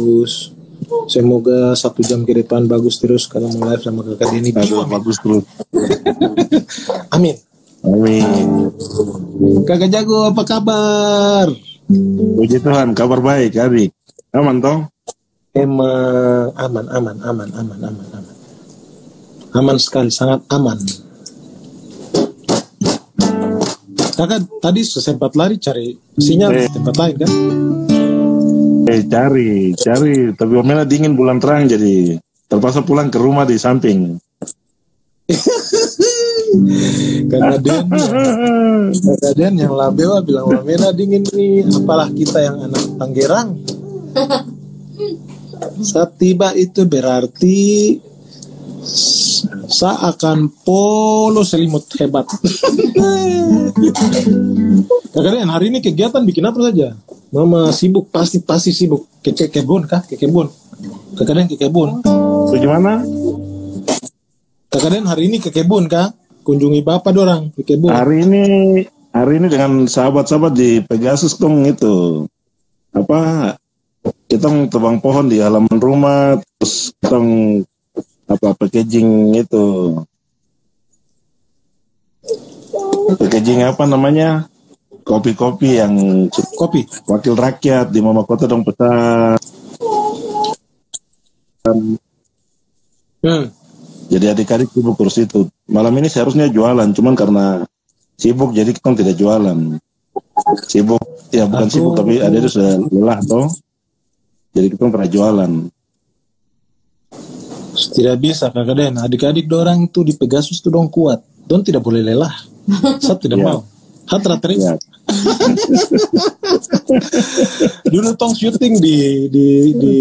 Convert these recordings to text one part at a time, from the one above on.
bagus. Semoga satu jam ke depan bagus terus kalau mau live sama kakak Denny. Aduh, bagus terus. Amin. Amin. Kakak Jago apa kabar? Puji Tuhan, kabar baik, adik. Aman toh? Emang aman, aman, aman, aman, aman, aman. Aman sekali, sangat aman. Kakak tadi sempat lari cari sinyal di tempat lain kan? Eh, cari, cari. Tapi Omena dingin bulan terang jadi terpaksa pulang ke rumah di samping. Kakak Den, kakak Den yang labewa bilang Wamena dingin nih, apalah kita yang anak Tanggerang. Saat tiba itu berarti saya akan polo selimut hebat. Kakak Den, hari ini kegiatan bikin apa saja? Mama sibuk, pasti pasti sibuk. Ke, ke kebun kah? Ke kebun. Den ke kebun. Bagaimana? Kakak hari ini ke kebun kah? Kunjungi bapak dorang ke kebun. Hari ini hari ini dengan sahabat-sahabat di Pegasus dong itu apa kita tebang pohon di halaman rumah terus kita apa packaging itu packaging apa namanya kopi-kopi yang Kopi. wakil rakyat di Mama Kota dong pesan Hmm. jadi adik-adik sibuk kurus itu malam ini seharusnya jualan cuman karena sibuk jadi kita tidak jualan sibuk ya bukan Aduh. sibuk tapi ada itu sudah lelah toh jadi kita pernah jualan Tidak bisa kakak Den. Adik-adik dorang itu di Pegasus tuh dong kuat. Don tidak boleh lelah. Saya tidak Iya. mau. Hatra ya Dulu tong syuting di di di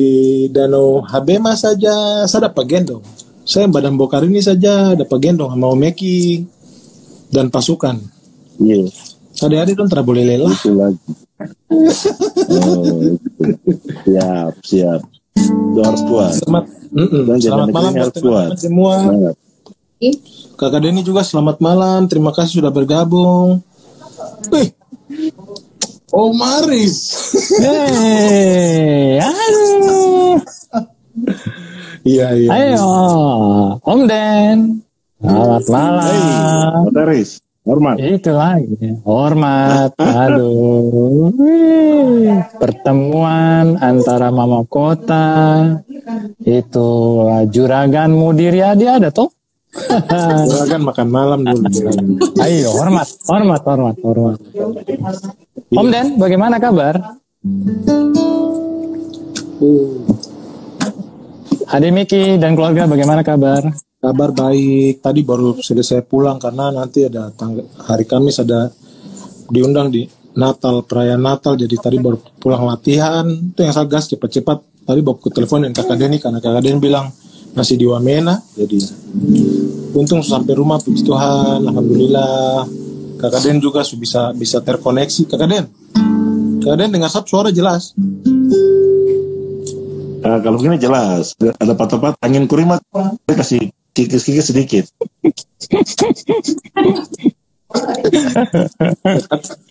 Danau Habema saja saya dapat gendong. Saya badan bokar ini saja dapat gendong sama Omeki dan pasukan. iya Adik-adik don tidak boleh lelah. itu lagi oh, siap siap itu harus kuat Selamat, Mm-mm. Dan selamat malam buat teman-teman semua. Kakak Denny juga selamat malam. Terima kasih sudah bergabung. Wih. Oh Maris. Hei, aduh. Iya iya. Ayo, Om Den. Selamat malam. Notaris hormat Itu lagi, hormat. Aduh, Wih, pertemuan antara Mama Kota, itu juragan Mudiriadi ada toh? Silakan makan malam dulu. Ayo, hormat, hormat, hormat, hormat. Om Den, bagaimana kabar? Adik Miki dan keluarga bagaimana kabar? Kabar baik. Tadi baru selesai pulang karena nanti ada tanggal hari Kamis ada diundang di Natal perayaan Natal. Jadi tadi baru pulang latihan. Itu yang saya gas cepat-cepat. Tadi bawa ke telepon dengan kakak Denny karena kakak Denny bilang masih di Wamena. Jadi untung sampai rumah puji Tuhan. Alhamdulillah. Kakak Den juga su- bisa bisa terkoneksi. Kakak Den, kakak Den dengar sap suara jelas. Ah, kalau begini jelas ada pat-pat angin kurimat saya kasih kikis-kikis sedikit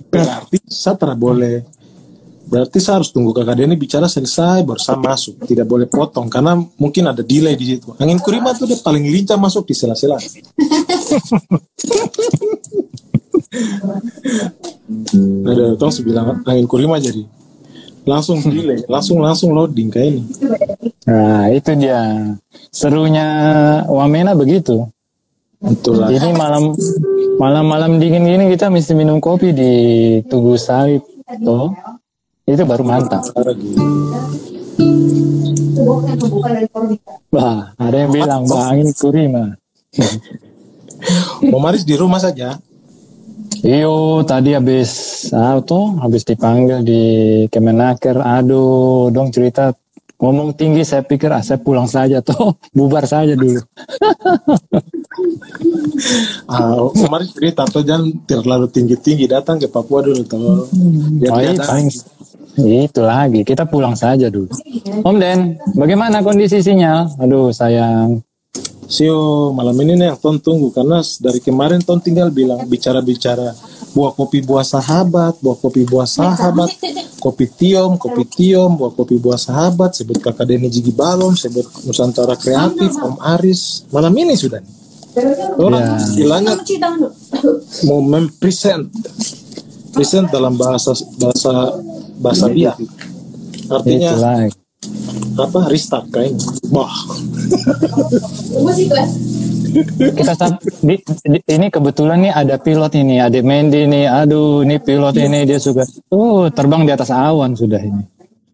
Berarti saya tidak boleh. Berarti saya harus tunggu kakak Denny bicara selesai baru saya masuk. Tidak boleh potong karena mungkin ada delay di situ. Angin kurima tuh dia paling lincah masuk di sela-sela. ada tong bilang angin kurima jadi langsung delay, langsung langsung loading kayak ini. Nah, itu dia. Serunya Wamena begitu. Betul lah. Ini malam malam-malam dingin gini kita mesti minum kopi di Tugu Sari toh. Itu baru mantap. Wah, ada yang bilang Bah, angin kurima. Mau Maris di rumah saja. Iyo, tadi habis auto, habis dipanggil di Kemenaker. Aduh, dong cerita ngomong tinggi. Saya pikir ah, saya pulang saja toh, bubar saja dulu. Ah, Mau Maris cerita atau jangan terlalu tinggi-tinggi datang ke Papua dulu tuh. Biar Oh, iya, paling itu lagi. Kita pulang saja dulu. Om Den, bagaimana kondisi sinyal? Aduh, sayang. Sio malam ini nih yang Ton tunggu karena dari kemarin Ton tinggal bilang bicara-bicara buah kopi buah sahabat, buah kopi buah sahabat, kopi tiom, kopi tiom, buah kopi buah sahabat, sebut kakak Denny Jigi Balom, sebut Nusantara Kreatif, Om Aris, malam ini sudah nih. Orang Ya. istilahnya mau mempresent present dalam bahasa bahasa bahasa dia artinya Itulah. apa restart kayaknya wah Kita di- di- ini kebetulan nih ada pilot ini, ada Mendy nih. Aduh, ini pilot ini dia suka. Oh, terbang di atas awan sudah ini.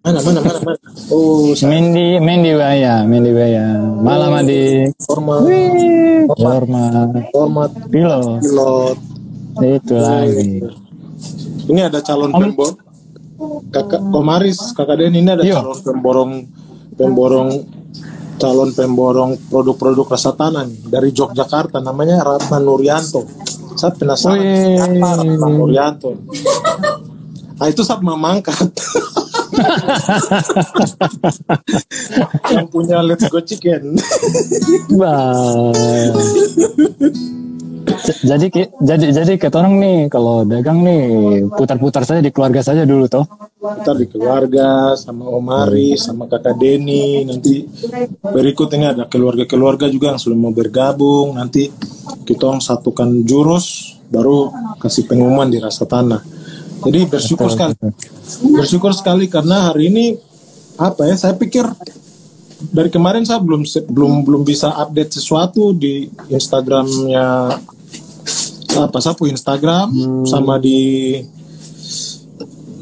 mana mana mana mana oh saya Mendy, Mendy Waya, Mendy Waya. Malam adik. format Wih, hormat. format Pilot. pilot Itu lagi. ini ada calon pemborong kakak Komaris kakak Den ini ada Iya. calon pemborong pemborong calon pemborong produk-produk rasa tanah nih, dari Yogyakarta namanya Ratna Nuryanto saya penasaran Wih. siapa Ratna Nuryanto ah itu saya memangkat yang punya Let's Go Chicken Bah. Jadi jadi jadi kata orang nih kalau dagang nih putar-putar saja di keluarga saja dulu toh. kita di keluarga sama Om Aris sama kakak Denny nanti berikutnya ada keluarga-keluarga juga yang sudah mau bergabung nanti kita satukan jurus baru kasih pengumuman di rasa tanah. Jadi bersyukur sekali. bersyukur sekali karena hari ini apa ya saya pikir dari kemarin saya belum belum belum bisa update sesuatu di Instagramnya apa punya Instagram sama di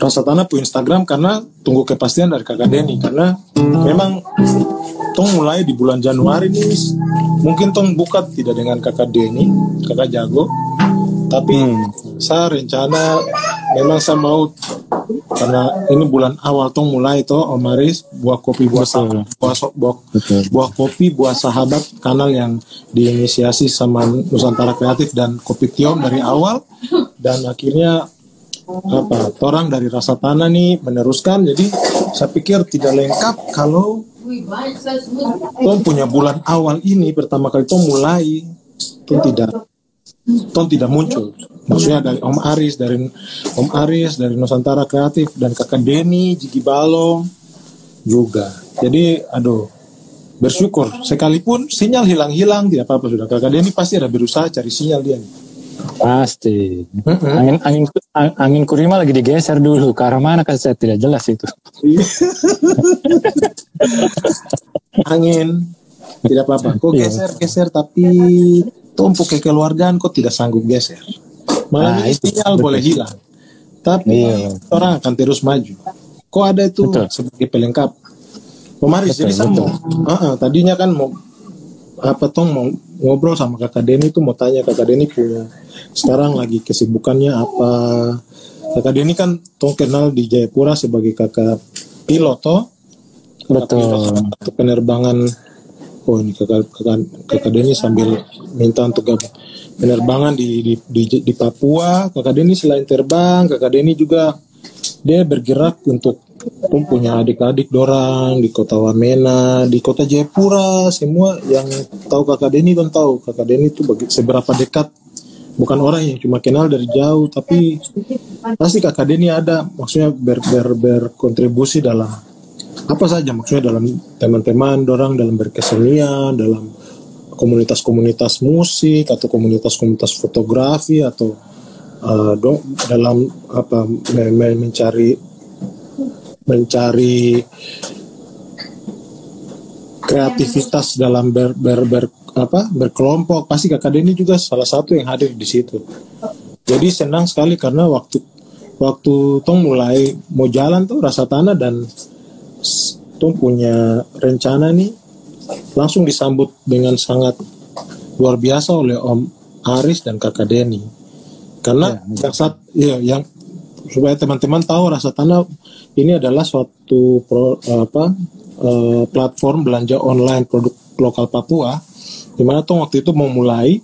rasa tanah pu Instagram karena tunggu kepastian dari kakak Denny karena memang tong mulai di bulan Januari nih. Mungkin tong buka tidak dengan kakak Denny kakak Jago tapi saya rencana memang saya mau karena ini bulan awal tong mulai toh Om Aris buah kopi buah sahabat buah, so- buah, Betul. buah kopi buah sahabat kanal yang diinisiasi sama Nusantara Kreatif dan Kopi Tiom dari awal. Dan akhirnya apa orang dari rasa tanah nih meneruskan. Jadi saya pikir tidak lengkap kalau Tom punya bulan awal ini pertama kali Tom mulai. Tom tidak Tom tidak muncul. Maksudnya dari Om Aris dari Om Aris dari Nusantara Kreatif dan kakak Denny Jigi Balong juga. Jadi aduh bersyukur. Sekalipun sinyal hilang-hilang tidak apa-apa sudah. Kakak Denny pasti ada berusaha cari sinyal dia. Nih Pasti. Angin angin ang- angin kurima lagi digeser dulu. Ke arah mana? Kan saya tidak jelas itu. angin. Tidak apa-apa. Kok Iya. geser geser tapi tumpuk kekeluargaan kok tidak sanggup geser? Malah Nah, betul. boleh hilang. Tapi Iya. orang akan terus maju. Kok ada itu Betul. sebagai pelengkap? Pemaris, Betul, jadi saya mau Ah, ah, tadinya kan mau apa tong mau ngobrol sama kakak Denny itu mau tanya kakak Denny punya sekarang lagi kesibukannya apa? Kakak Denny kan tong kenal di Jayapura sebagai kakak pilot toh Betul. satu penerbangan. Oh ini kakak kakak, kakak Denny sambil minta untuk gabung. Penerbangan di, di di di Papua kakak Denny selain terbang kakak Denny juga dia bergerak untuk pun punya adik-adik dorang di kota Wamena di kota Jayapura. Semua yang tahu kakak Denny dan tahu. Kakak Denny itu seberapa dekat bukan orang yang cuma kenal dari jauh tapi pasti kakak Denny ada maksudnya ber, ber, berkontribusi dalam apa saja maksudnya dalam teman-teman dorang dalam berkesenian dalam komunitas-komunitas musik atau komunitas-komunitas fotografi atau uh, dong dalam apa me- me- mencari mencari kreativitas dalam ber, ber, ber- apa berkelompok. Pasti kakak Denny juga salah satu yang hadir di situ. Jadi senang sekali karena waktu waktu tong mulai mau jalan tuh rasa tanah dan tong punya rencana nih langsung disambut dengan sangat luar biasa oleh Om Aris dan kakak Denny. Karena yang saat ya yang supaya teman-teman tahu rasa tanah ini adalah suatu pro, apa eh, platform belanja online produk lokal Papua di mana tuh waktu itu mau mulai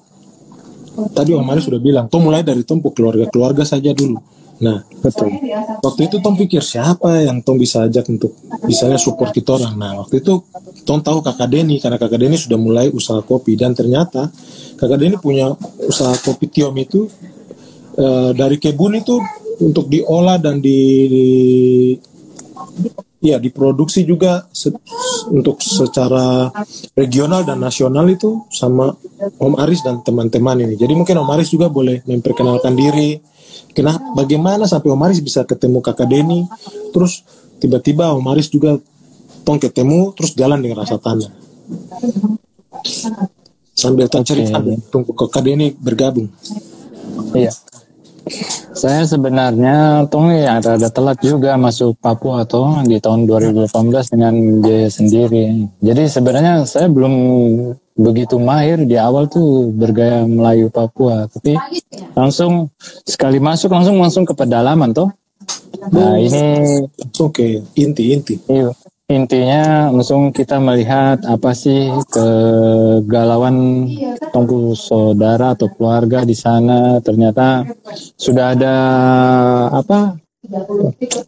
tadi Om Aris sudah bilang tuh mulai dari tumpuk keluarga-keluarga saja dulu nah Betul. waktu itu Tom pikir siapa yang Tom bisa ajak untuk misalnya support kita orang. Nah waktu itu Tom tahu kakak Denny karena kakak Denny sudah mulai usaha kopi dan ternyata kakak Denny punya usaha kopi Tiom itu eh, dari kebun itu untuk diolah dan di, di- ya diproduksi juga se- untuk secara regional dan nasional itu sama Om Aris dan teman-teman ini. Jadi mungkin Om Aris juga boleh memperkenalkan diri. Kenapa bagaimana sampai Om Aris bisa ketemu Kakak Deni terus tiba-tiba Om Aris juga tong ketemu terus jalan dengan rasa tanya. Sambil tong cerita tunggu Kakak Deni bergabung. Iya. Saya sebenarnya tong ya rada telat juga masuk Papua atau di tahun 2018 dengan biaya sendiri. Jadi sebenarnya saya belum begitu mahir di awal tuh bergaya Melayu Papua, tapi langsung sekali masuk langsung langsung ke pedalaman toh. Nah ini Oke, inti-inti. Iya. Intinya langsung kita melihat apa sih kegalauan tongku saudara atau keluarga di sana. Ternyata sudah ada apa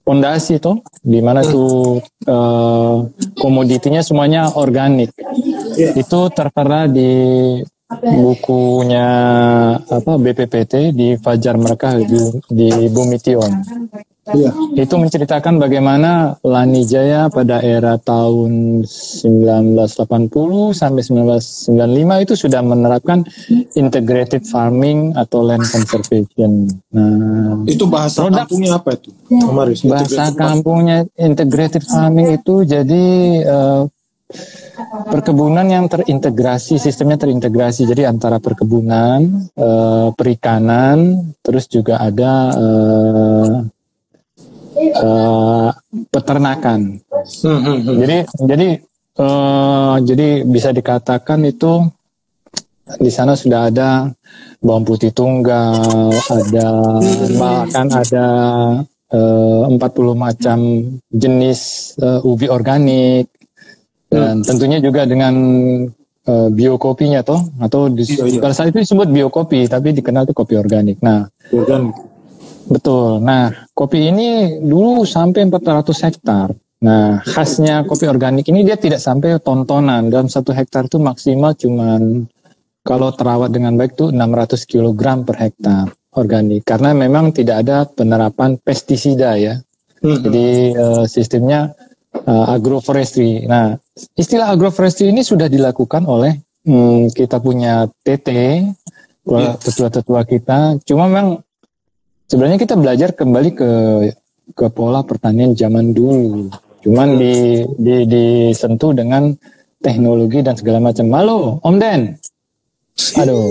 fondasi toh di mana tuh eh, komoditinya semuanya organik. Itu tertera di bukunya apa BPPT di Fajar mereka di, di Bumi Tion Iya. itu menceritakan bagaimana Lani Jaya pada era tahun 1980 sampai 1995 itu sudah menerapkan integrated farming atau land conservation. Nah, Itu bahasa Produk- kampungnya apa itu? Om Aris? bahasa kampungnya integrated farming itu jadi eh, perkebunan yang terintegrasi, sistemnya terintegrasi. Jadi antara perkebunan, eh, perikanan, terus juga ada eh, eh, peternakan. Hmm, hmm, hmm. Jadi jadi eh, jadi bisa dikatakan itu di sana sudah ada bawang putih tunggal, ada bahkan ada eh, 40 macam jenis eh, ubi organik dan tentunya juga dengan eh, biokopinya toh atau di, Iya, iya. pada saat itu disebut biokopi tapi dikenal itu kopi organik. Nah, Organik. Betul. Nah, kopi ini dulu sampai 400 hektar. Nah, khasnya kopi organik ini dia tidak sampai tontonan. Dalam satu hektar itu maksimal cuman kalau terawat dengan baik tuh 600 kg per hektar organik. Karena memang tidak ada penerapan pestisida ya. Hmm. Jadi eh, sistemnya eh, agroforestry. Nah, istilah agroforestry ini sudah dilakukan oleh hmm, kita punya TT, Iya. tetua-tetua kita. Cuma memang sebenarnya kita belajar kembali ke ke pola pertanian zaman dulu. Cuman di, di disentuh dengan teknologi dan segala macam. Halo, Om Den. Aduh.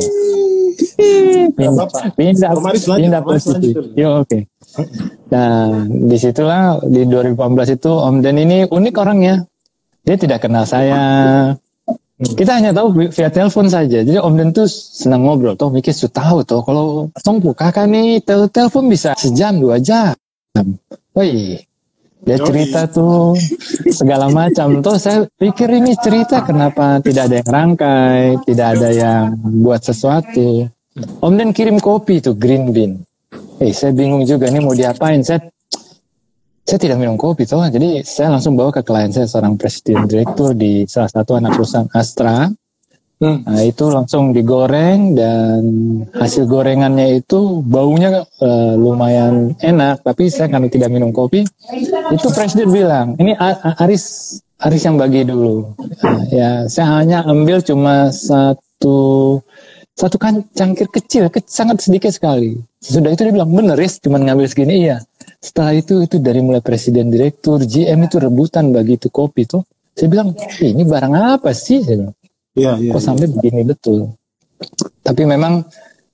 Pindah, pindah, posisi. Yo, oke. Nah, di situlah di 2018 itu Om Den ini unik orangnya. Dia tidak kenal saya. Kita hanya tahu vi- via telepon saja. Jadi Om Den tuh senang ngobrol. Toh mikir sudah tahu toh kalau Tongku kakak nih tel telepon bisa sejam dua jam. Woi, dia cerita tuh segala macam. Tuh saya pikir ini cerita kenapa tidak ada yang rangkai, tidak ada yang buat sesuatu. Om Den kirim kopi tuh green bean. Eh, saya bingung juga nih mau diapain. Saya saya tidak minum kopi toh. Jadi saya langsung bawa ke klien saya seorang presiden direktur di salah satu anak perusahaan Astra. Hmm. Nah, itu langsung digoreng dan hasil gorengannya itu baunya eh, lumayan enak, tapi saya karena tidak minum kopi, itu presiden bilang, ini Aris Aris yang bagi dulu. Nah, ya, saya hanya ambil cuma satu satu kan cangkir kecil, ke- sangat sedikit sekali. Sudah itu dia bilang, bener Riz, cuma ngambil segini, iya. Setelah itu, itu dari mulai presiden direktur, GM itu rebutan bagi itu kopi tuh. Saya bilang, "Ih, ini barang apa sih? Saya bilang Iya, iya. kok sampai begini betul. Tapi memang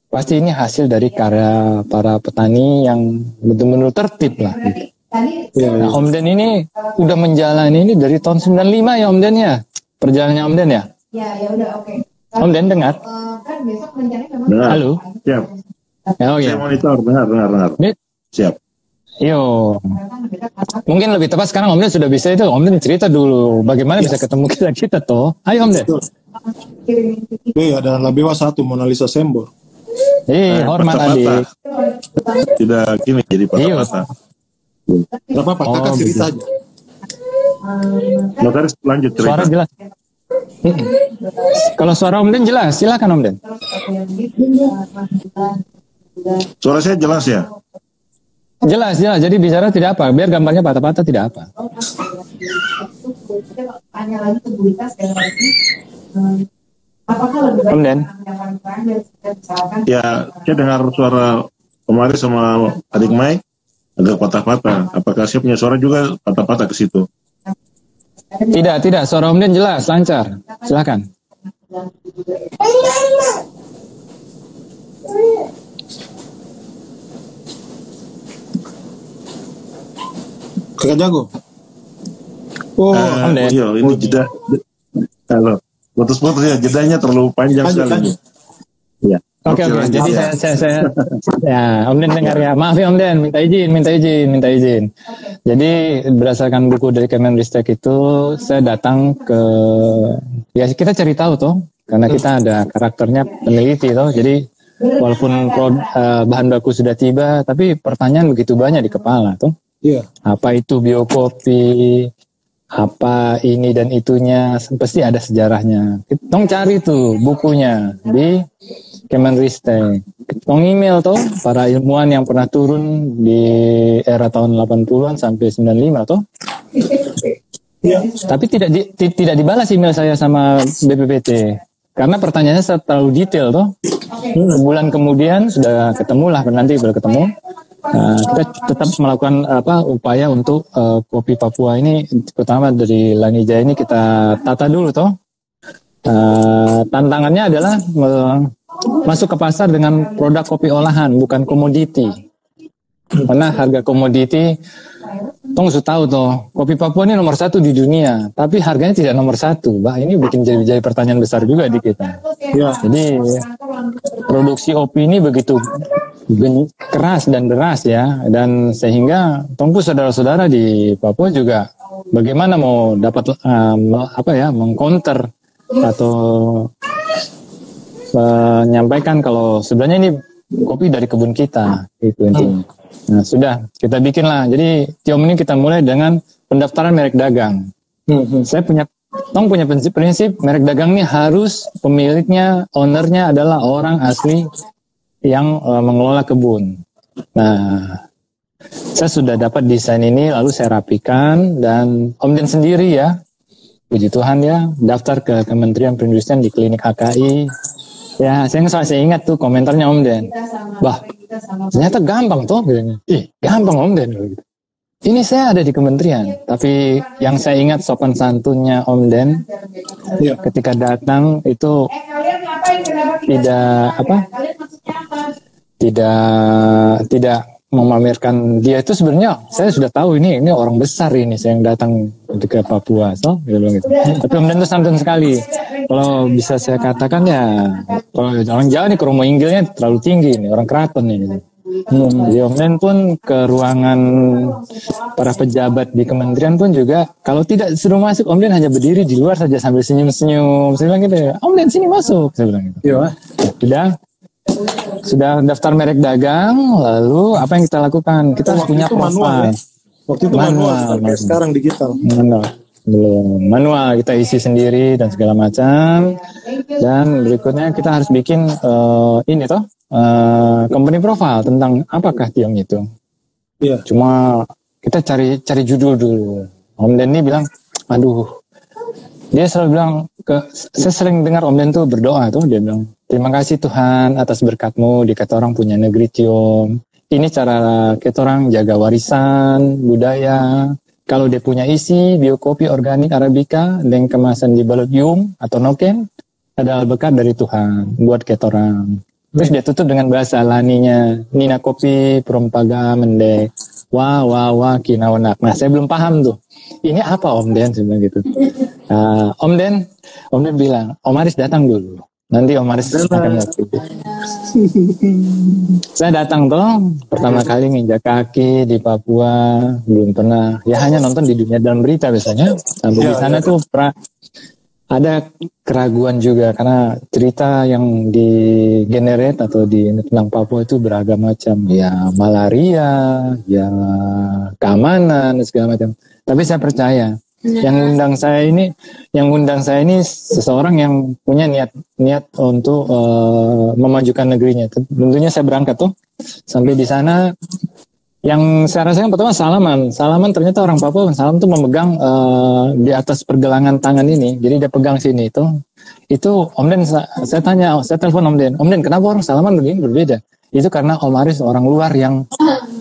pasti ini hasil dari karya para petani yang betul-betul tertib lah. gitu. Iya, iya. Nah, Om Den ini udah menjalani ini dari tahun 95 ya Om Den ya. Perjalanannya Om Den ya. Ya, ya udah oke. Om Den dengar? Eh, kan besok rencananya memang Dengar. Halo. Siap. Ya, oh Saya ya. monitor, dengar, dengar, dengar. Ini, Siap. yo. lebih. Mungkin lebih tepat sekarang Om Den sudah bisa itu. Om Den cerita dulu bagaimana bisa ketemu kita kita toh. Ayo Om Den. Eh, ada Labewa satu Mona Lisa Sembor. Eh, hormat patah-patah. adik. Tidak gini jadi Iya. patah-patah. Gak apa-apa, Oh, kakak cerita gitu. aja. Notaris lanjut Suara cerita. Kalau suara Om Den jelas, silakan Om Den. Suara saya jelas ya? Jelas, jelas. Jadi bicara tidak apa. Biar gambarnya patah-patah tidak apa. Tanya lagi ke Bu Rita sekali lagi. Apakah lebih baik Om Den. dan Ya, saya dengar suara kemarin sama adik Mai agak patah-patah. Apakah saya punya suara juga patah-patah ke situ? Tidak, tidak. Suara Om Den jelas, lancar. Silakan. Kakak jago. Oh, Om Den. iya, ini jeda. Halo. Putus-putus ya, jedanya terlalu panjang lanjut, sekali. lanjut. Ya. Oke, oke. lanjut Jadi ya. saya, saya, saya, ya, Om Den dengar ya. Maaf ya Om Den, minta izin, minta izin, minta izin. Jadi berdasarkan buku dari Kemenristek itu, saya datang ke, ya kita cari tahu tuh, karena kita ada karakternya peneliti tuh. Jadi walaupun pro- eh, bahan baku sudah tiba, tapi pertanyaan begitu banyak di kepala tuh. Iya. Apa itu biokopi? Apa ini dan itunya? Pasti ada sejarahnya. Tong cari tuh bukunya di Kemenristek. Tong email tuh para ilmuwan yang pernah turun di era tahun 80-an sampai 95 tuh. Iya. Tapi tidak di- ti- tidak dibalas email saya sama BPPT. Karena pertanyaannya saya terlalu detail tuh. Sebulan kemudian sudah ketemu lah nanti baru ketemu. Nah, kita tetap melakukan apa upaya untuk eh, kopi Papua ini terutama dari Lanija ini kita tata dulu toh. Eh, tantangannya adalah masuk ke pasar dengan produk kopi olahan bukan komoditi. Karena harga komoditi Tong sudah tahu toh, kopi Papua ini nomor satu di dunia, tapi harganya tidak nomor satu. Bah, ini bikin jadi, jadi pertanyaan besar juga di kita. Iya. Jadi produksi kopi ini begitu keras dan deras ya, dan sehingga tongku saudara-saudara di Papua juga bagaimana mau dapat me- apa ya mengcounter atau menyampaikan kalau sebenarnya ini kopi dari kebun kita itu intinya. Nah sudah kita bikin lah. Jadi Tiom ini kita mulai dengan pendaftaran merek dagang. Hmm, hmm. Saya punya Tong punya prinsip, prinsip merek dagang ini harus pemiliknya, ownernya adalah orang asli yang eh, mengelola kebun. Nah, saya sudah dapat desain ini, lalu saya rapikan dan Om Den sendiri ya, puji Tuhan ya, daftar ke Kementerian Perindustrian di klinik HKI. Ya, saya nggak saya ingat tuh komentarnya Om Den. Bah, ternyata gampang tuh, bilangnya. Ih, gampang Om Den. Gitu. Ini saya ada di kementerian, tapi yang saya ingat sopan santunnya Om Den Iya. ketika datang itu Eh tidak? apa? tidak tidak memamerkan dia itu sebenarnya saya sudah tahu ini ini orang besar ini saya yang datang ke Papua so dia bilang gitu. tapi Om Den itu santun sekali kalau bisa saya katakan ya kalau Jawa nih kromo inggilnya terlalu tinggi nih orang keraton nih gitu. Hmm, Den pun ke ruangan para pejabat di kementerian pun juga kalau tidak suruh masuk Om Den hanya berdiri di luar saja sambil senyum-senyum. Saya bilang gitu, Om Den sini masuk. Saya bilang gitu. Iya. Sudah sudah daftar merek dagang, lalu apa yang kita lakukan? Kita harus Waktu punya itu manual profil. ya? Waktu itu manual, Manual, sekarang- manual. sekarang digital. Manual. Belum. Manual kita isi sendiri dan segala macam. Dan berikutnya kita harus bikin eh, ini toh eh, company profile tentang apakah Tiong itu. Iya. Cuma kita cari cari judul dulu. Om Denny bilang, aduh, dia selalu bilang ke saya sering dengar Om Den tuh berdoa tuh dia bilang terima kasih Tuhan atas berkatmu di kata punya negeri Tiong. Ini cara kita jaga warisan budaya. Kalau dia punya isi biokopi organik arabica dengan kemasan dibalut yung atau noken adalah berkat dari Tuhan buat kita. Terus dia tutup dengan bahasa laninya Nina kopi perompaga mendek wah wah wah kinawanak. Nah saya belum paham tuh. Ini apa Om Den saya gitu. Nah, Om Den, Om Den bilang Om Aris datang dulu. Nanti Om Aris akan. Saya datang tuh pertama kali nginjak kaki di Papua belum pernah. Ya hanya nonton di dunia dalam berita biasanya. Sampai di Ya, sana tuh pra, ada keraguan juga karena cerita yang di generate atau di tentang Papua itu beragam macam. Ya malaria ya keamanan dan segala macam. Tapi saya percaya Yang undang saya ini, yang undang saya ini seseorang yang punya niat niat untuk eh, memajukan negerinya. Tentunya saya berangkat tuh sampai di sana. Yang saya rasakan pertama salaman. Salaman ternyata orang Papua salam tuh memegang eh, di atas pergelangan tangan ini. Jadi dia pegang sini itu. Itu Om Den sa- saya tanya, saya telepon Om Den. Om Den kenapa orang salaman begini berbeda? Itu karena Om Aris orang luar yang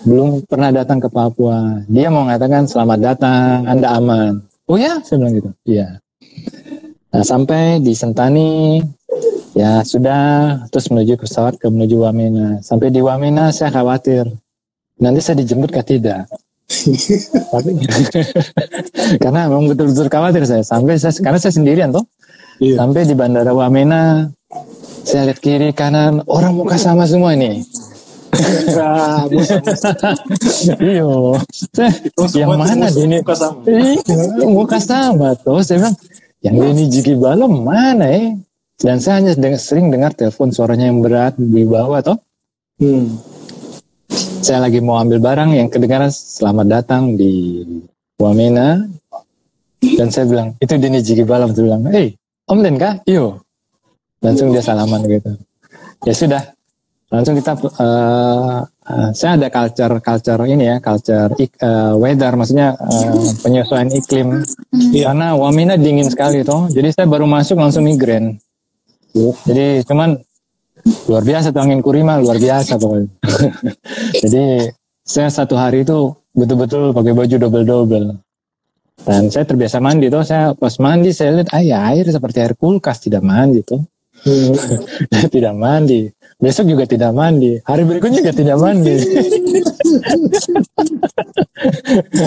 belum pernah datang ke Papua. Dia mau mengatakan selamat datang, Anda aman. Oh ya, saya bilang gitu. Iya. Nah, sampai di Sentani, ya sudah, terus menuju pesawat ke menuju Wamena. Sampai di Wamena saya khawatir, nanti saya dijemput kah tidak? Tapi karena memang betul-betul khawatir saya. Sampai saya, karena saya sendirian tuh. Iya. Sampai di Bandara Wamena, saya lihat kiri kanan orang muka sama semua nih. Iya. Saya, yang mana Denny? Muka sama. Iya, muka sama tuh. Saya bilang, yang Denny Jiki Balom mana eh? Dan saya hanya sering dengar telepon suaranya yang berat di bawah toh. Hmm. Saya lagi mau ambil barang yang kedengaran selamat datang di Wamena. Dan saya bilang, itu Denny Jiki Balom. Saya bilang, hey, Om Den kah? Iyo. Langsung dia salaman gitu. Ya sudah, langsung kita eh, eh, saya ada culture culture ini ya culture eh, weather maksudnya eh, penyesuaian iklim. Iya. karena Wamena dingin sekali toh. Jadi saya baru masuk langsung migrain. Jadi cuman luar biasa tuh angin kurima luar biasa pokoknya. Jadi saya satu hari itu betul-betul pakai baju double double dan saya terbiasa mandi tuh saya pas mandi saya lihat ah ya air seperti air kulkas tidak mandi tuh. tidak mandi. Besok juga tidak mandi. Hari berikutnya juga tidak mandi.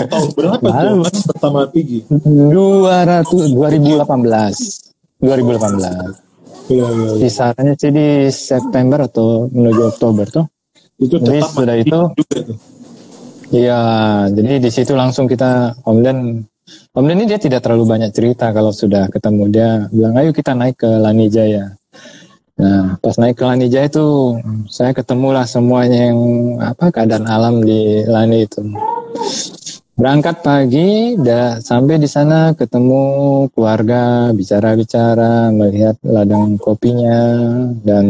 Tahun berapa tuh pertama Pigi? 200 2018. 2018. Iya, iya, iya. Kisarannya sih di September atau menuju Oktober tuh. Itu Jadi sudah itu. Iya, jadi di situ langsung kita Den Om Den ini dia tidak terlalu banyak cerita kalau sudah ketemu dia bilang ayo kita naik ke Lanijaya. Nah, pas naik ke Lanijaya itu saya ketemulah semuanya yang apa keadaan alam di Lani itu. Berangkat pagi, dah sampai di sana ketemu keluarga, bicara-bicara, melihat ladang kopinya dan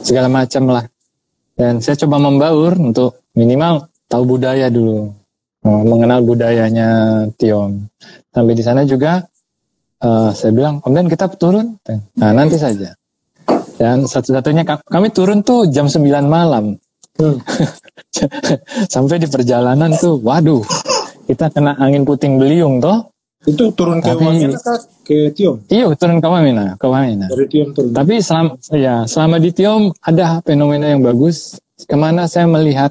segala macam lah. Dan saya coba membaur untuk minimal tahu budaya dulu, eh, mengenal budayanya Tiong. Sampai di sana juga eh, saya bilang, Om Den kita turun. Nah nanti saja. Dan satu-satunya ka- kami turun tuh jam 9 malam. Hmm. Sampai di perjalanan tuh, waduh, kita kena angin puting beliung toh. Itu turun ke Tapi- Wamena? Ke Tiong? Iya turun ke Wamena, ke Wamena. Dari Tiong turun. Tapi selama ya selama di Tiom ada fenomena yang bagus. Ke mana saya melihat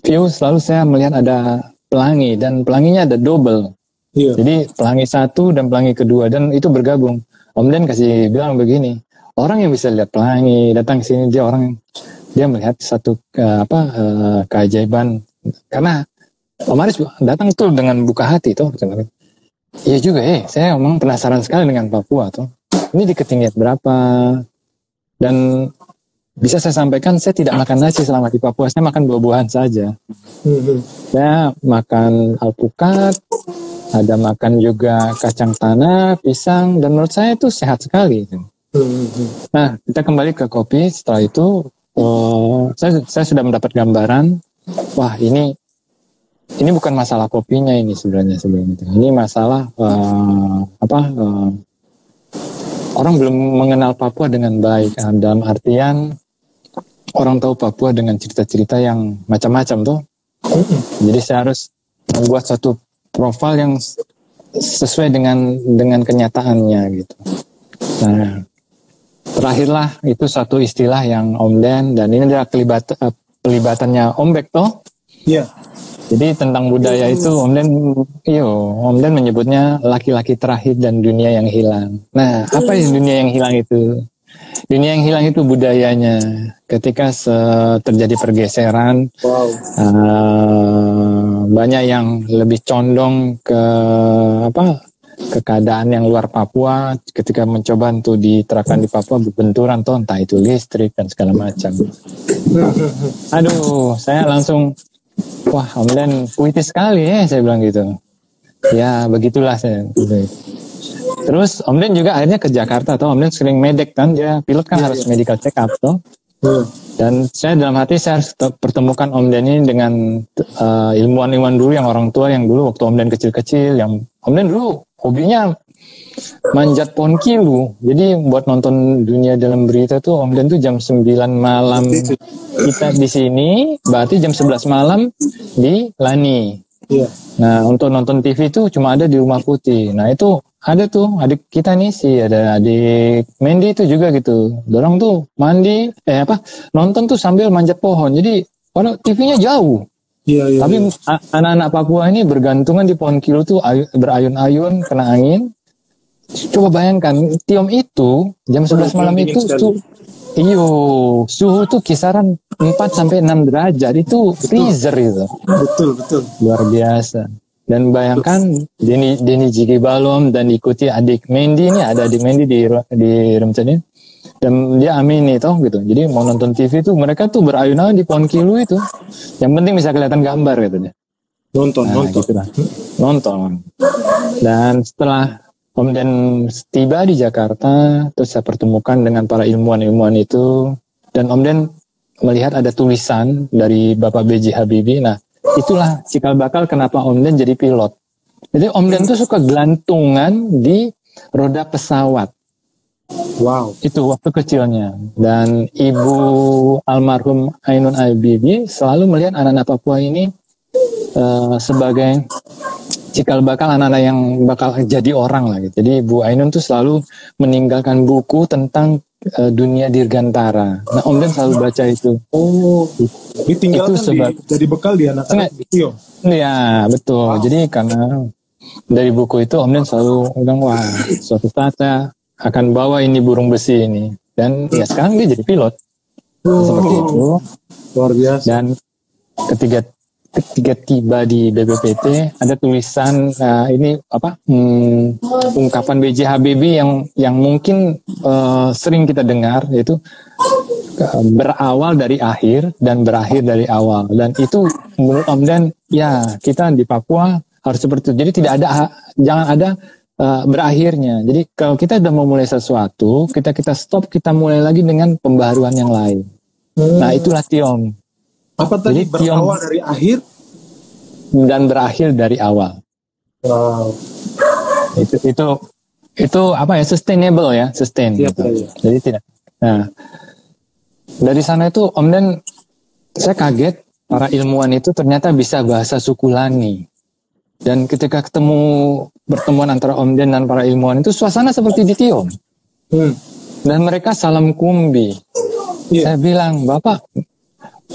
view selalu saya melihat ada pelangi dan pelanginya ada double. Iya. Jadi pelangi satu dan pelangi kedua dan itu bergabung. Om Den kasih bilang begini, orang yang bisa lihat pelangi datang ke sini dia orang dia melihat satu eh, apa eh, keajaiban karena Om Aris datang tuh dengan buka hati tuh. Iya juga eh, saya memang penasaran sekali dengan Papua tuh. Ini di ketinggian berapa? Dan bisa saya sampaikan saya tidak makan nasi selama di Papua, saya makan buah-buahan saja. Hmm, hmm. Saya makan alpukat, ada makan juga kacang tanah, pisang, dan menurut saya itu sehat sekali. Hmm, hmm, hmm. Nah, kita kembali ke kopi. Setelah itu, eh, saya, saya sudah mendapat gambaran. Wah, ini ini bukan masalah kopinya ini sebenarnya itu. Ini masalah eh, apa? eh, orang belum mengenal Papua dengan baik. Dalam artian orang tahu Papua dengan cerita-cerita yang macam-macam tuh. Jadi saya harus membuat satu profil yang sesuai dengan dengan kenyataannya gitu. Nah, terakhirlah itu satu istilah yang Om Den dan ini adalah kelibat, eh, pelibatannya Om Bek toh. Iya. Jadi tentang budaya itu Om Den, iyo, Om Den menyebutnya laki-laki terakhir dan dunia yang hilang. Nah, apa yang dunia yang hilang itu? Dunia yang hilang itu budayanya. Ketika terjadi pergeseran, Wow. eh, banyak yang lebih condong ke apa? ke keadaan yang luar Papua ketika mencoba untuk diterapkan di Papua berbenturan toh entah itu listrik dan segala macam. Aduh, saya langsung wah Om Den puitis sekali ya saya bilang gitu. ya begitulah saya. Terus Om Den juga akhirnya ke Jakarta atau Om Den sering medek kan dia pilot kan Iya, harus iya. medical check up toh. Iya. Dan saya dalam hati saya harus pertemukan Om Den ini dengan eh, ilmuwan-ilmuwan dulu yang orang tua yang dulu waktu Om Den kecil-kecil yang Om Den dulu hobinya manjat pohon kilu. Jadi buat nonton dunia dalam berita tuh Om Den tuh jam 9 malam kita di sini, berarti jam 11 malam di Lani. Iya. Nah, untuk nonton TV itu cuma ada di Rumah Putih. Nah, itu ada tuh adik kita nih sih, ada adik Mandy itu juga gitu. Dorong tuh mandi, eh apa, nonton tuh sambil manjat pohon. Jadi, padahal TV-nya jauh. Iya, iya. Tapi iya. anak-anak Papua ini bergantungan di pohon kilo tuh ayu- berayun-ayun, kena angin. Coba bayangkan, Tiom itu jam 11 malam itu su iyo, suhu tuh kisaran 4 sampai 6 derajat. Itu freezer itu betul, betul. luar biasa. Dan bayangkan Denny Denny Jigi Balom dan diikuti adik Mendy ini ada adik Mendy di di Remcani dan dia Amini toh gitu. Jadi mau nonton TV tuh mereka tuh berayun-ayun di pohon kilu itu. Yang penting bisa kelihatan gambar gitu deh. Nonton, Nah, nonton. gitu lah. Nonton. Dan setelah Om Den tiba di Jakarta, terus saya pertemukan dengan para ilmuwan-ilmuwan itu, dan Om Den melihat ada tulisan dari Bapak B.J. Habibie. Nah, itulah cikal bakal kenapa Om Den jadi pilot. Jadi Om Den tuh suka gelantungan di roda pesawat Wow. itu waktu kecilnya dan ibu almarhum Ainun Habibie selalu melihat anak-anak Papua ini eh, sebagai cikal bakal anak-anak yang bakal jadi orang lah gitu. Jadi Bu Ainun tuh selalu meninggalkan buku tentang eh, dunia dirgantara. Nah Om Den selalu baca itu. Oh, ditinggalkan Itu sebab- di, jadi bekal di anak-anak Tio. Ya betul. Jadi karena dari buku itu Om Den selalu bilang wah suatu saat saya akan bawa ini burung besi ini. Dan ya sekarang dia jadi pilot. Seperti itu. Luar biasa. Dan ketika ketika tiba di BPPT ada tulisan uh, ini apa hmm, ungkapan B.J. Habibie yang yang mungkin uh, sering kita dengar yaitu uh, berawal dari akhir dan berakhir dari awal. Dan itu menurut Om Dan ya kita di Papua harus seperti itu. Jadi tidak ada jangan ada uh, berakhirnya. Jadi kalau kita sudah memulai sesuatu kita kita stop kita mulai lagi dengan pembaruan yang lain. Nah itulah Tiong Apa tadi Jadi Tiong- berawal dari akhir? dan berakhir dari awal. Wow. Itu itu itu apa ya sustainable ya, sustain. Iya, gitu. iya. Jadi tidak. Nah, dari sana itu Om Den saya kaget para ilmuwan itu ternyata bisa bahasa suku Lani. Dan ketika ketemu pertemuan antara Om Den dan para ilmuwan itu suasana seperti di Tiom. Hmm. Dan mereka salam kumbi. Iya. Saya bilang, Bapak,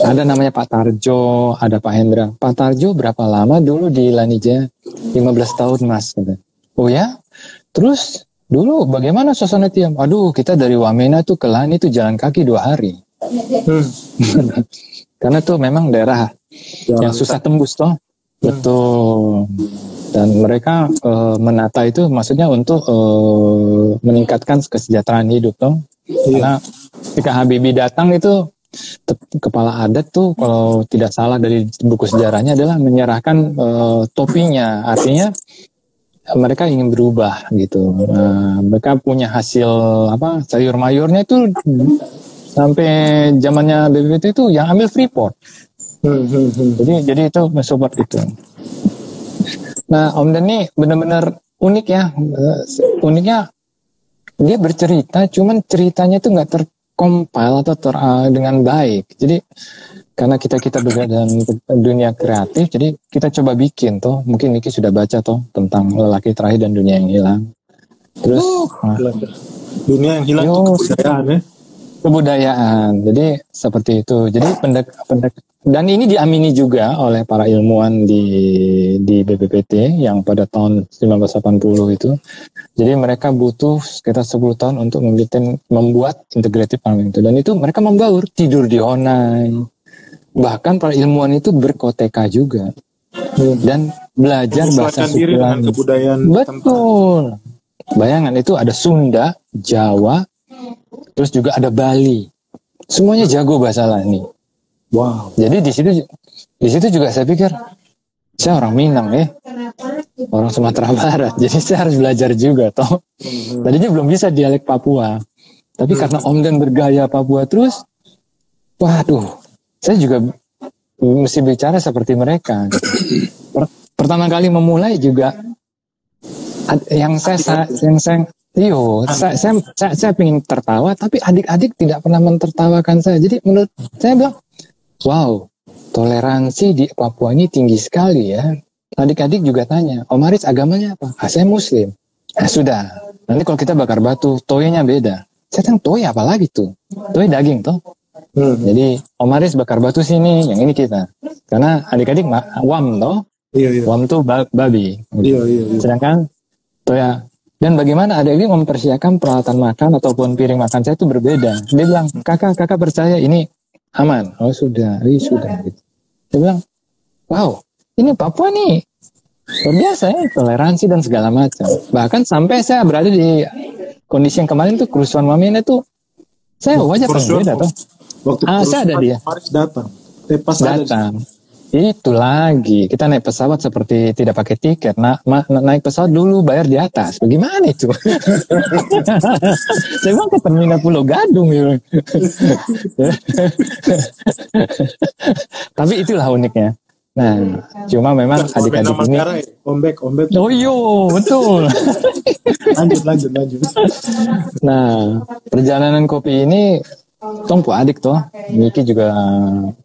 ada namanya Pak Tarjo, ada Pak Hendra. Pak Tarjo berapa lama dulu di Lanija? 15 tahun mas. Kata. Oh ya? Terus dulu bagaimana suasana Tiam? Aduh kita dari Wamena tuh ke Lani tuh jalan kaki dua hari. Hmm. Karena tuh memang daerah Jalan yang susah tembus toh. Betul. Dan mereka eh, menata itu maksudnya untuk eh, meningkatkan kesejahteraan hidup toh. Karena ketika Habibie datang itu kepala adat tuh kalau tidak salah dari buku sejarahnya adalah menyerahkan eh, topinya. Artinya eh, mereka ingin berubah gitu. Nah, mereka punya hasil apa sayur mayurnya itu sampai zamannya BPPT itu yang ambil Freeport. Jadi jadi itu mensupport itu. Nah Om Den ini benar-benar unik ya. Uniknya dia bercerita, cuman ceritanya itu nggak terkompil atau ter, eh, dengan baik. Jadi karena kita kita berada dalam dunia kreatif, jadi kita coba bikin tuh. Mungkin Niki sudah baca tuh tentang lelaki terakhir dan dunia yang hilang. Terus nah, Gila, gila. Dunia yang hilang Yo, itu kebudayaan ya. kebudayaan. Jadi seperti itu. Jadi pendek pendek dan ini diamini juga oleh para ilmuwan di di BPPT yang pada tahun 1980 itu. Jadi mereka butuh sekitar 10 tahun untuk membuat, membuat integrated farming itu dan itu mereka membaur tidur di Honai. Bahkan para ilmuwan itu berkoteka juga dan belajar bahasa diri dengan kebudayaan tempat. Betul. Bayangan itu ada Sunda, Jawa, terus juga ada Bali. Semuanya jago bahasa Lani. Wow. Jadi di situ di situ juga saya pikir saya orang Minang ya. orang Sumatera Barat. Jadi saya harus belajar juga toh. Tadinya belum bisa dialek Papua. Tapi karena Om Dan bergaya Papua terus, waduh, saya juga mesti bicara seperti mereka. Per- pertama kali memulai juga yang saya sa- yang saya Iyo, saya, saya, saya, saya ingin tertawa, tapi adik-adik tidak pernah mentertawakan saya. Jadi menurut saya bilang, wow, toleransi di Papua ini tinggi sekali ya. Adik-adik juga tanya, Om Aris agamanya apa? Ah, saya Muslim. Nah, sudah. Nanti kalau kita bakar batu, toynya beda. Saya tanya, toy apa lagi tuh? Toy daging toh. Hmm. Jadi Om Aris bakar batu sini, yang ini kita. Karena adik-adik wam toh, Iya, iya. wam tuh ba- babi. Iya, iya, iya. Sedangkan toya dan bagaimana adik-adik mempersiapkan peralatan makan ataupun piring makan saya itu berbeda. Dia bilang, kakak, kakak percaya ini aman. Oh sudah, iya sudah. Gitu. Dia bilang, wow, ini Papua nih luar biasa ya, toleransi dan segala macam. Bahkan sampai saya berada di kondisi yang kemarin tuh kerusuhan Wamena tuh, saya wajah paling Kerusuhan, beda tuh. Waktu Ah, saya ada dia. Datang. Eh, pas ada datang. Itu lagi kita naik pesawat seperti tidak pakai tiket. Nah, ma- naik pesawat dulu bayar di atas. Bagaimana itu? Saya bilang ke terminal Pulau Gadung ya. Tapi itulah uniknya. Nah, cuma memang adik-adik ini. ya. Ombek, ombek. Oh iya, betul. Lanjut, lanjut, lanjut. Nah, perjalanan kopi ini Tong pu adik toh, Miki juga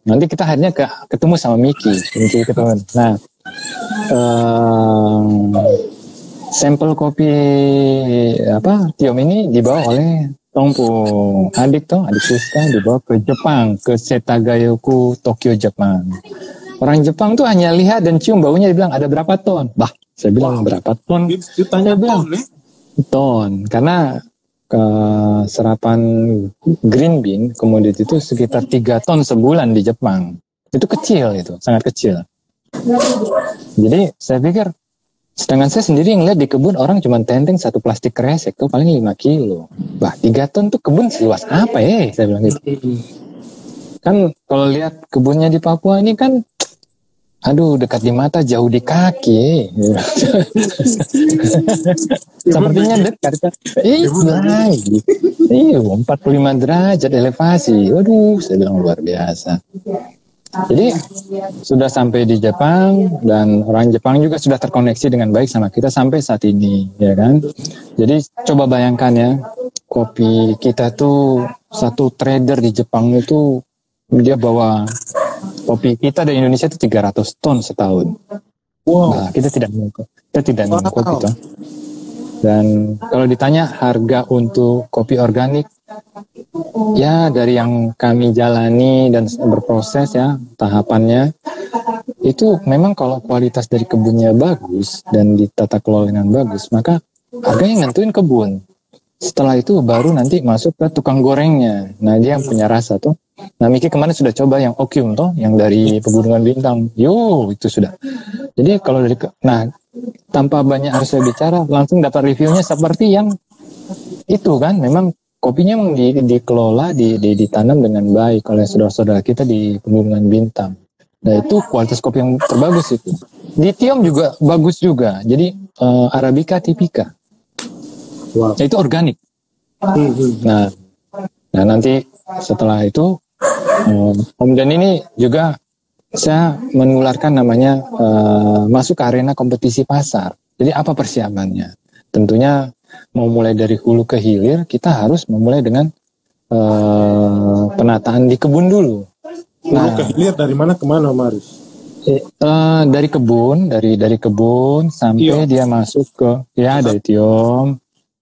nanti kita akhirnya ke, ketemu sama Miki, Miki ketemu. Nah, eh, sampel kopi apa Tiom ini dibawa oleh Tong pu adik toh, adik Siska dibawa ke Jepang, ke Setagayoku Tokyo Jepang. Orang Jepang tuh hanya lihat dan cium baunya dibilang ada berapa ton. Bah, saya bilang berapa ton? Itu tanya bilang. ton, ya. ton karena ke serapan green bean komoditi itu sekitar 3 ton sebulan di Jepang. Itu kecil itu sangat kecil. Jadi saya pikir sedangkan saya sendiri ngeliat di kebun orang cuma tenteng satu plastik kresek tuh paling 5 kilo. Bah 3 ton tuh kebun seluas apa ya? Saya bilang gitu. Kan kalau lihat kebunnya di Papua ini kan aduh dekat di mata jauh di kaki. Sepertinya dekat kan? Iya lagi iya 45 derajat elevasi. Waduh saya bilang luar biasa. Jadi sudah sampai di Jepang dan orang Jepang juga sudah terkoneksi dengan baik sama kita sampai saat ini ya kan? Jadi coba bayangkan ya kopi kita tuh satu trader di Jepang itu dia bawa kopi kita di Indonesia itu 300 ton setahun. Wow. Nah, kita tidak minum kita tidak minum Wow. kopi toh. Dan kalau ditanya harga untuk kopi organik, ya dari yang kami jalani dan berproses ya tahapannya, itu memang kalau kualitas dari kebunnya bagus dan ditata kelola dengan bagus, maka harganya nentuin kebun. Setelah itu baru nanti masuk ke tukang gorengnya. Nah dia yang punya rasa tuh. Nah Miki kemarin sudah coba yang okium toh, yang dari pegunungan bintang. Yo itu sudah. Jadi kalau dari, ke- nah tanpa banyak harus saya bicara, langsung dapat reviewnya seperti yang itu kan. Memang kopinya memang di, dikelola, di, di, ditanam dengan baik oleh saudara-saudara kita di pegunungan bintang. Nah itu kualitas kopi yang terbagus itu. Di Tiom juga bagus juga. Jadi eh, Arabica tipika. Wow. Itu organik. Hmm, hmm. Nah, nah nanti setelah itu um, Om Dan ini juga saya menularkan namanya eh, masuk ke arena kompetisi pasar. Jadi apa persiapannya? Tentunya mau mulai dari hulu ke hilir kita harus memulai dengan eh, penataan di kebun dulu. Hulu ke hilir dari mana ke mana, Maris? Eh, eh, dari kebun, dari dari kebun sampai Tiom. dia masuk ke ya dari Tiom,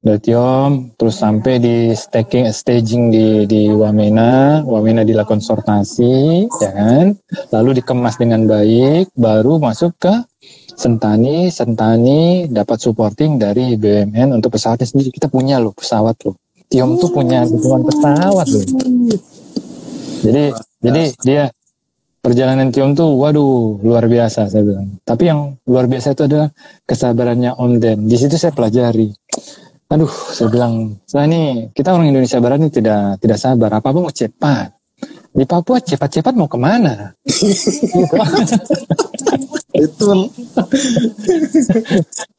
dari Tiom, terus sampai di staging staging di di Wamena, Wamena dilakukan sortasi, ya kan, lalu dikemas dengan baik, baru masuk ke Sentani, Sentani dapat supporting dari BUMN untuk pesawatnya sendiri. Kita punya loh pesawat loh. Tiom tuh punya dukungan pesawat loh. Jadi jadi dia perjalanan Tiom tuh waduh luar biasa saya bilang. Tapi yang luar biasa itu adalah kesabarannya Om Den. Di situ saya pelajari. Aduh, saya bilang, saya nih kita orang Indonesia Barat ini tidak tidak sabar. Apa apa mau cepat. di Papua cepat-cepat mau ke mana? Itu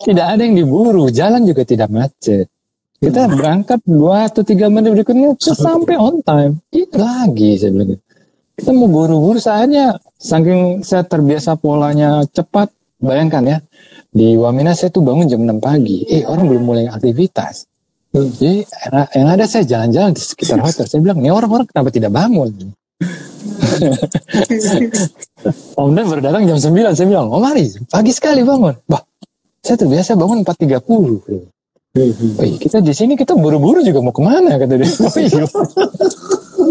tidak ada yang diburu, jalan juga tidak macet. Kita berangkat dua atau tiga menit berikutnya sampai on time. Itu lagi saya bilang. Kita mau buru-buru saja, saking saya terbiasa polanya cepat. Bayangkan ya, di Wamena saya tuh bangun jam 6 pagi. Eh orang belum mulai aktivitas. Jadi yang- ada saya jalan-jalan di sekitar hotel. Saya bilang, ini orang-orang kenapa tidak bangun? Om Dan baru datang jam 9. Saya bilang, oh mari, pagi sekali bangun. Bah, saya terbiasa bangun 4.30. Wih, kita di sini kita buru-buru juga mau ke mana kata dia.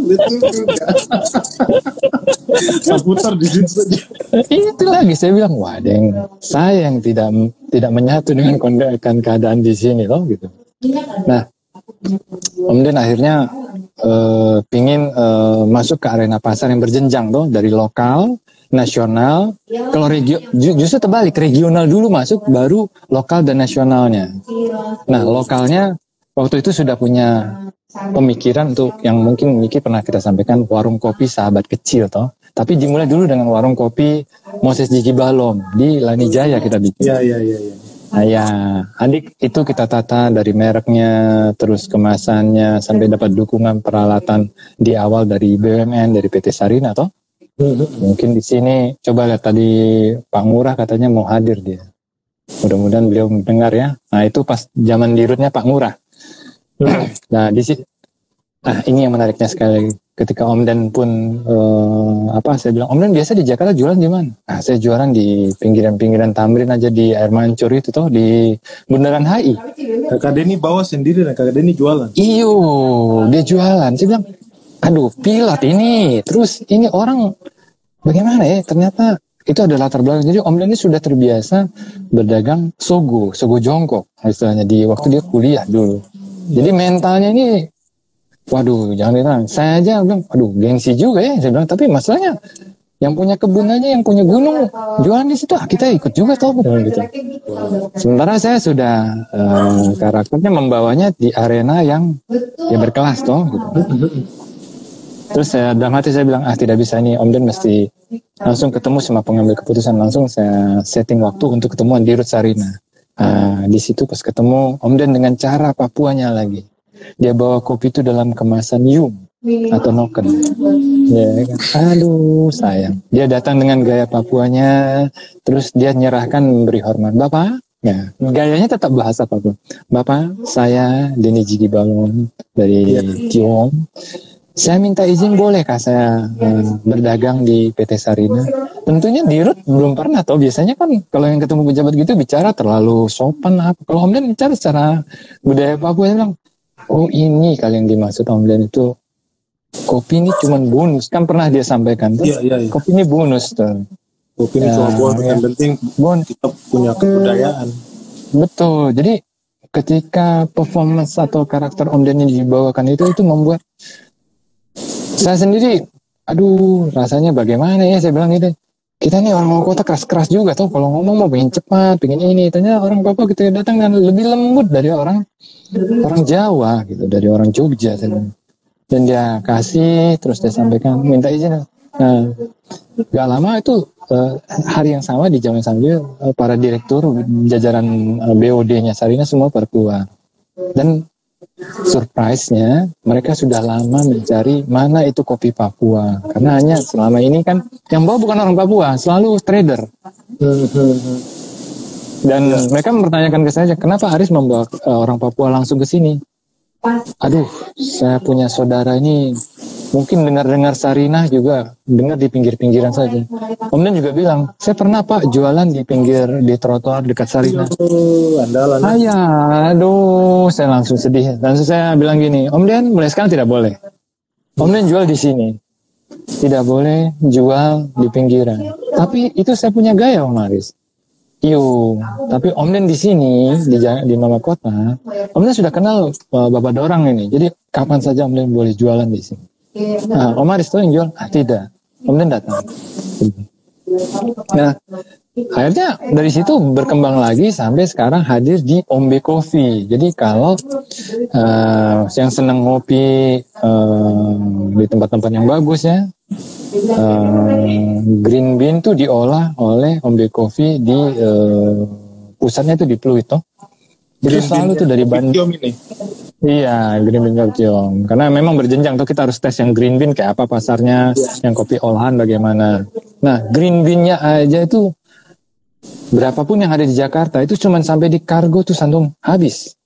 Betul juga. Seputar di situ saja. itu lagi saya bilang, wah, deng, saya yang tidak tidak menyatu dengan kondisi keadaan di sini loh gitu. Nah, Den akhirnya eh, pingin eh, masuk ke arena pasar yang berjenjang tuh dari lokal, nasional, kalau regio ju- justru terbalik regional dulu masuk, baru lokal dan nasionalnya. Nah, lokalnya waktu itu sudah punya pemikiran untuk yang mungkin Miki pernah kita sampaikan warung kopi sahabat kecil toh. Tapi dimulai dulu dengan warung kopi Moses Jiki Balom di Lani Jaya kita bikin. Iya, iya, iya. iya. Nah ya, adik itu kita tata dari mereknya, terus kemasannya, sampai dapat dukungan peralatan di awal dari BUMN, dari PT Sarina toh. Mungkin di sini coba lihat tadi Pak Ngurah katanya mau hadir dia. Mudah-mudahan beliau mendengar ya. Nah itu pas zaman dirutnya Pak Ngurah. Nah di sini, nah ini yang menariknya sekali lagi. Ketika Om Dan pun eh, apa saya bilang Om Dan biasa di Jakarta jualan di mana? Nah saya jualan di pinggiran-pinggiran Tamrin aja di air mancur itu toh di Bundaran HI. Kakak Denny bawa sendiri dan kakak Denny jualan. Iyo, dia jualan. Saya bilang, aduh pilot ini. Terus ini orang bagaimana ya? Ternyata itu ada latar belakang. Jadi Om Dan ini sudah terbiasa berdagang sogo, sogo jongkok istilahnya di waktu dia kuliah dulu. Jadi mentalnya ini, waduh jangan bilang. Saya aja bilang, aduh gengsi juga ya. Saya bilang, tapi masalahnya yang punya kebun aja, yang punya gunung, jualan di situ, ah, kita ikut juga tau gitu. Sementara saya sudah eh, karakternya membawanya di arena yang ya berkelas toh gitu. Terus saya dalam hati saya bilang ah tidak bisa nih Om Den mesti langsung ketemu sama pengambil keputusan langsung saya setting waktu untuk ketemuan di Rut Sarina. Ah, di situ pas ketemu Om Den dengan cara Papuanya lagi. Dia bawa kopi itu dalam kemasan yum atau noken. Ya kan? Aduh sayang. Dia datang dengan gaya Papuanya, terus dia nyerahkan memberi hormat. Bapak, ya gayanya tetap bahasa Papua. Bapak, saya Denny Jigi Balon dari Tiong. Saya minta izin bolehkah saya eh, berdagang di PT Sarina? Tentunya di Rut belum pernah tau. Biasanya kan kalau yang ketemu pejabat gitu bicara terlalu sopan apa. Kalau Om Den bicara secara budaya Papua dia bilang, oh ini kali yang dimaksud Om Den itu kopi ini cuma bonus. Kan pernah dia sampaikan tuh. Iya, iya, iya. Kopi ini bonus tuh. Kopi ini Ya, cuma ya. yang penting Bon, kita punya kebudayaan. betul. Jadi ketika performance atau karakter Om Den ini dibawakan itu itu membuat saya sendiri, aduh rasanya bagaimana ya saya bilang gitu. Kita nih orang kota keras-keras juga tuh kalau ngomong mau pengen cepat, pengen ini. Ternyata orang Papua kita datang dan lebih lembut dari orang orang Jawa gitu, dari orang Jogja. saya. Dan dia kasih, terus dia sampaikan minta izin. Nah, gak lama itu eh, hari yang sama di jam yang eh, para direktur jajaran eh, BOD-nya Sarina semua keluar. Dan surprise-nya mereka sudah lama mencari mana itu kopi Papua. Karena hanya selama ini kan yang bawa bukan orang Papua selalu trader. Dan mereka mempertanyakan ke saya kenapa Aris membawa eh, orang Papua langsung ke sini? Aduh saya punya saudara ini mungkin dengar-dengar Sarinah juga dengar di pinggir-pinggiran saja Om Dan juga bilang saya pernah Pak jualan di pinggir di trotoar dekat Sarinah andalan. Ayah, aduh, saya langsung sedih. Langsung saya bilang gini, Om Den, mulai sekarang tidak boleh. Om Den jual di sini. Tidak boleh jual di pinggiran. Tapi itu saya punya gaya, Om Aris. Iyo, tapi Om Den di sini, di, di Mama Kota, Om Den sudah kenal uh, Bapak Dorang ini. Jadi kapan saja Om Den boleh jualan di sini. Nah, Om Aris tuh yang jual? Ah, tidak. Den datang. Nah, akhirnya dari situ berkembang lagi sampai sekarang hadir di Ombe Coffee. Jadi kalau eh, yang senang ngopi eh, di tempat-tempat yang bagus ya, eh, green bean tuh diolah oleh Ombe Coffee di eh, pusatnya itu di Pluit toh. Jadi selalu tuh dari Bandung. Ini. Iya, green bean Captium. Karena memang berjenjang tuh kita harus tes yang green bean kayak apa pasarnya, yang kopi olahan bagaimana. Nah, green bean-nya aja itu berapapun yang ada di Jakarta itu cuman sampai di kargo tuh santung habis.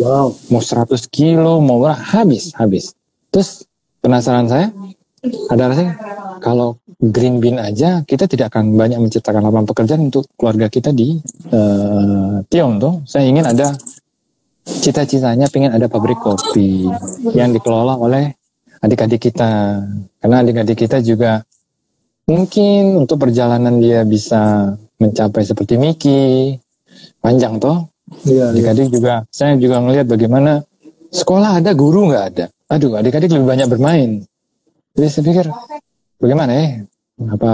Wow. Mau 100 kilo, mau berapa habis, habis. Terus penasaran saya, ada rasanya kalau green bean aja kita tidak akan banyak menciptakan lapangan pekerjaan untuk keluarga kita di eh, Tiong tuh. Saya ingin ada cita-citanya pengen ada pabrik kopi yang dikelola oleh adik-adik kita. Karena adik-adik kita juga mungkin untuk perjalanan dia bisa mencapai seperti Miki panjang toh. Iya, iya. Adik-adik juga saya juga ngelihat bagaimana sekolah ada guru nggak ada. Aduh adik-adik lebih banyak bermain. Jadi saya pikir bagaimana ya? Apa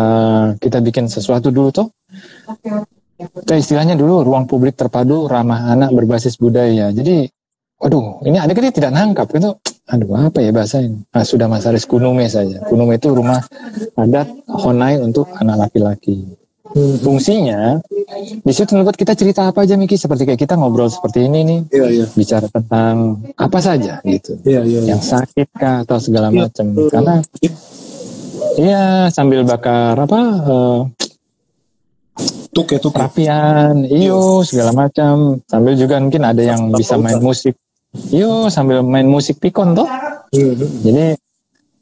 kita bikin sesuatu dulu toh? Kita istilahnya dulu ruang publik terpadu ramah anak berbasis budaya. Jadi, waduh, ini adik-adik tidak nangkap itu. Aduh, apa ya bahasanya? Nah, sudah Masaris Kunume saja. Kunume itu rumah adat Honai untuk anak laki-laki. Hmm. Fungsinya di situ tempat kita cerita apa aja Miki seperti kayak kita ngobrol seperti ini nih Iya, iya. bicara tentang apa saja gitu Iya, iya. iya. yang sakit kah atau segala Iya, macam karena iya sambil bakar apa eh, Tuk ya, tuk. ya. perapian iyo segala macam sambil juga mungkin ada yang bisa main musik iyo sambil main musik pikon toh Hmm, hmm. jadi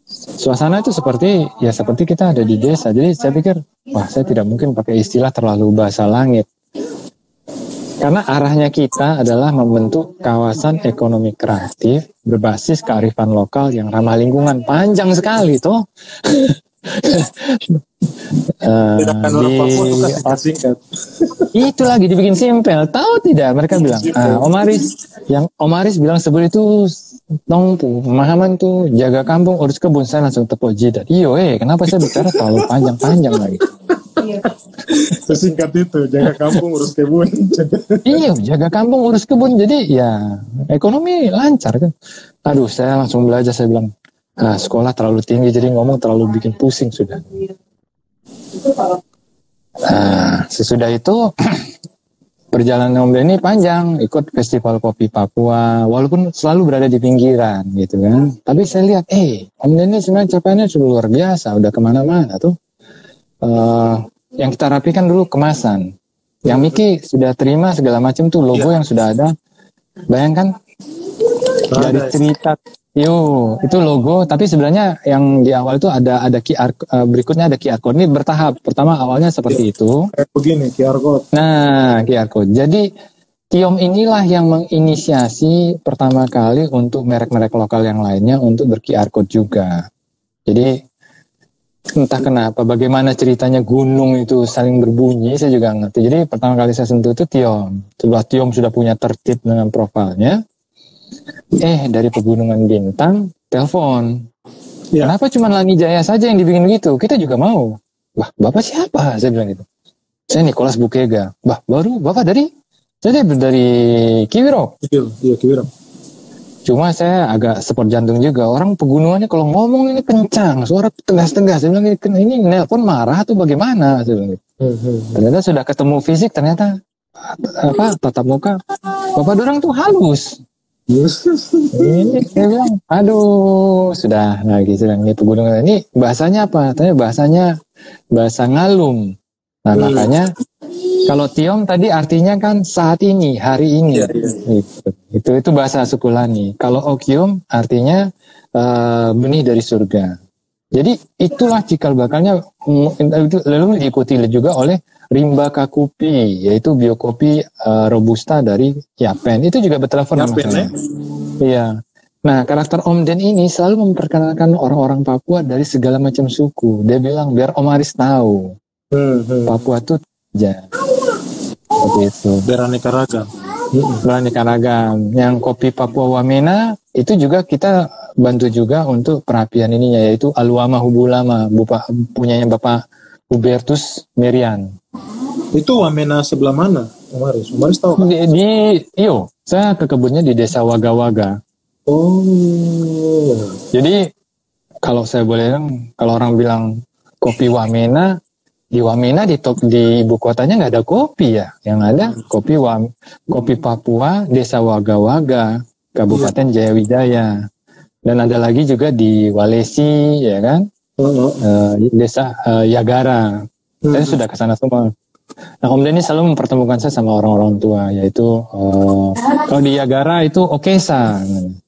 suasana itu seperti ya seperti kita ada di desa jadi saya pikir wah saya tidak mungkin pakai istilah terlalu bahasa langit karena arahnya kita adalah membentuk kawasan ekonomi kreatif berbasis kearifan lokal yang ramah lingkungan. Panjang sekali toh. Eh, orang di itu singkat. itu lagi dibikin simpel. Tahu tidak? Mereka bilang ah, Om Aris yang Om Aris bilang sebelum itu nongpu pemahaman tuh jaga kampung urus kebun. Saya langsung tepuk jidat iyo eh kenapa saya bicara terlalu panjang-panjang lagi Sesingkat itu, jaga kampung, urus kebun. iya jaga kampung urus kebun jadi ya ekonomi lancar kan aduh saya langsung belajar saya bilang ah, sekolah terlalu tinggi jadi ngomong terlalu bikin pusing sudah Nah, sesudah itu perjalanan Om Denny panjang, ikut festival kopi Papua, walaupun selalu berada di pinggiran gitu kan. Tapi saya lihat, eh Om Denny sebenarnya capaiannya sudah luar biasa, udah ke mana-mana tuh. Eh, yang kita rapikan dulu kemasan. Yang Miki sudah terima segala macam tuh logo yang sudah ada. Bayangkan dari Ada. cerita Yo, itu logo. Tapi sebenarnya yang di awal itu ada ada QR eh, berikutnya ada QR code. Ini bertahap. Pertama awalnya seperti itu. Kayak begini, QR code. Nah, QR code. Jadi Tiom inilah yang menginisiasi pertama kali untuk merek-merek lokal yang lainnya untuk ber-QR code juga. Jadi entah kenapa, bagaimana ceritanya gunung itu saling berbunyi, saya juga ngerti. Jadi pertama kali saya sentuh itu Tiom. Setelah Tiom sudah punya tertib dengan profilnya, eh dari pegunungan bintang telepon. Ya. Kenapa cuma Langi Jaya saja yang dibikin gitu? Kita juga mau. Wah, bapak siapa? Saya bilang gitu. Saya Nicholas Bukega. Bah, baru bapak dari? Saya dari, Kiwirok. Kecil, iya kiwirang. Cuma saya agak support jantung juga. Orang pegunungannya kalau ngomong ini kencang, suara tegas-tegas. Saya bilang ini, nelpon marah atau bagaimana? Saya bilang gitu. Hmm, hmm. Ternyata sudah ketemu fisik, ternyata apa tatap muka. Bapak dorang tuh halus. Ini saya bilang, aduh, sudah lagi sedang ini pegunungan ini bahasanya apa? Tanya bahasanya bahasa ngalum. Nah Hmm. makanya kalau tiom tadi artinya kan saat ini, hari ini. Iya, iya. Itu, itu itu bahasa Sukulani. Kalau okium artinya eh, benih dari surga. Jadi itulah cikal bakalnya mm, lalu diikuti juga oleh rimba kakupi yaitu biokopi eh, robusta dari Yapen. Itu juga bertelepon Yapen, ya? Iya. Nah, karakter Om Den ini selalu memperkenalkan orang-orang Papua dari segala macam suku. Dia bilang biar Om Aris tahu Hmm, hmm. Papua tuh aja. Seperti itu. Beraneka ragam. beraneka ragam. Yang kopi Papua Wamena itu juga kita bantu juga untuk perapian ininya yaitu Aluama Hubulama bupa, punyanya Bapak Hubertus Merian. Itu Wamena sebelah mana, Umaris? Umaris tahu kan? Di, di iyo, saya ke kebunnya di desa Waga-Waga. Oh. Jadi kalau saya boleh bilang, kalau orang bilang kopi Wamena di Wamena di top, di ibu kotanya nggak ada kopi ya yang ada kopi Wam kopi Papua Desa Waga-Waga Kabupaten Jayawijaya dan ada lagi juga di Walesi ya kan oh. eh, Desa eh, Yagara saya Hmm. sudah ke sana semua nah Om Denny selalu mempertemukan saya sama orang-orang tua yaitu eh, kalau di Yagara itu Okesa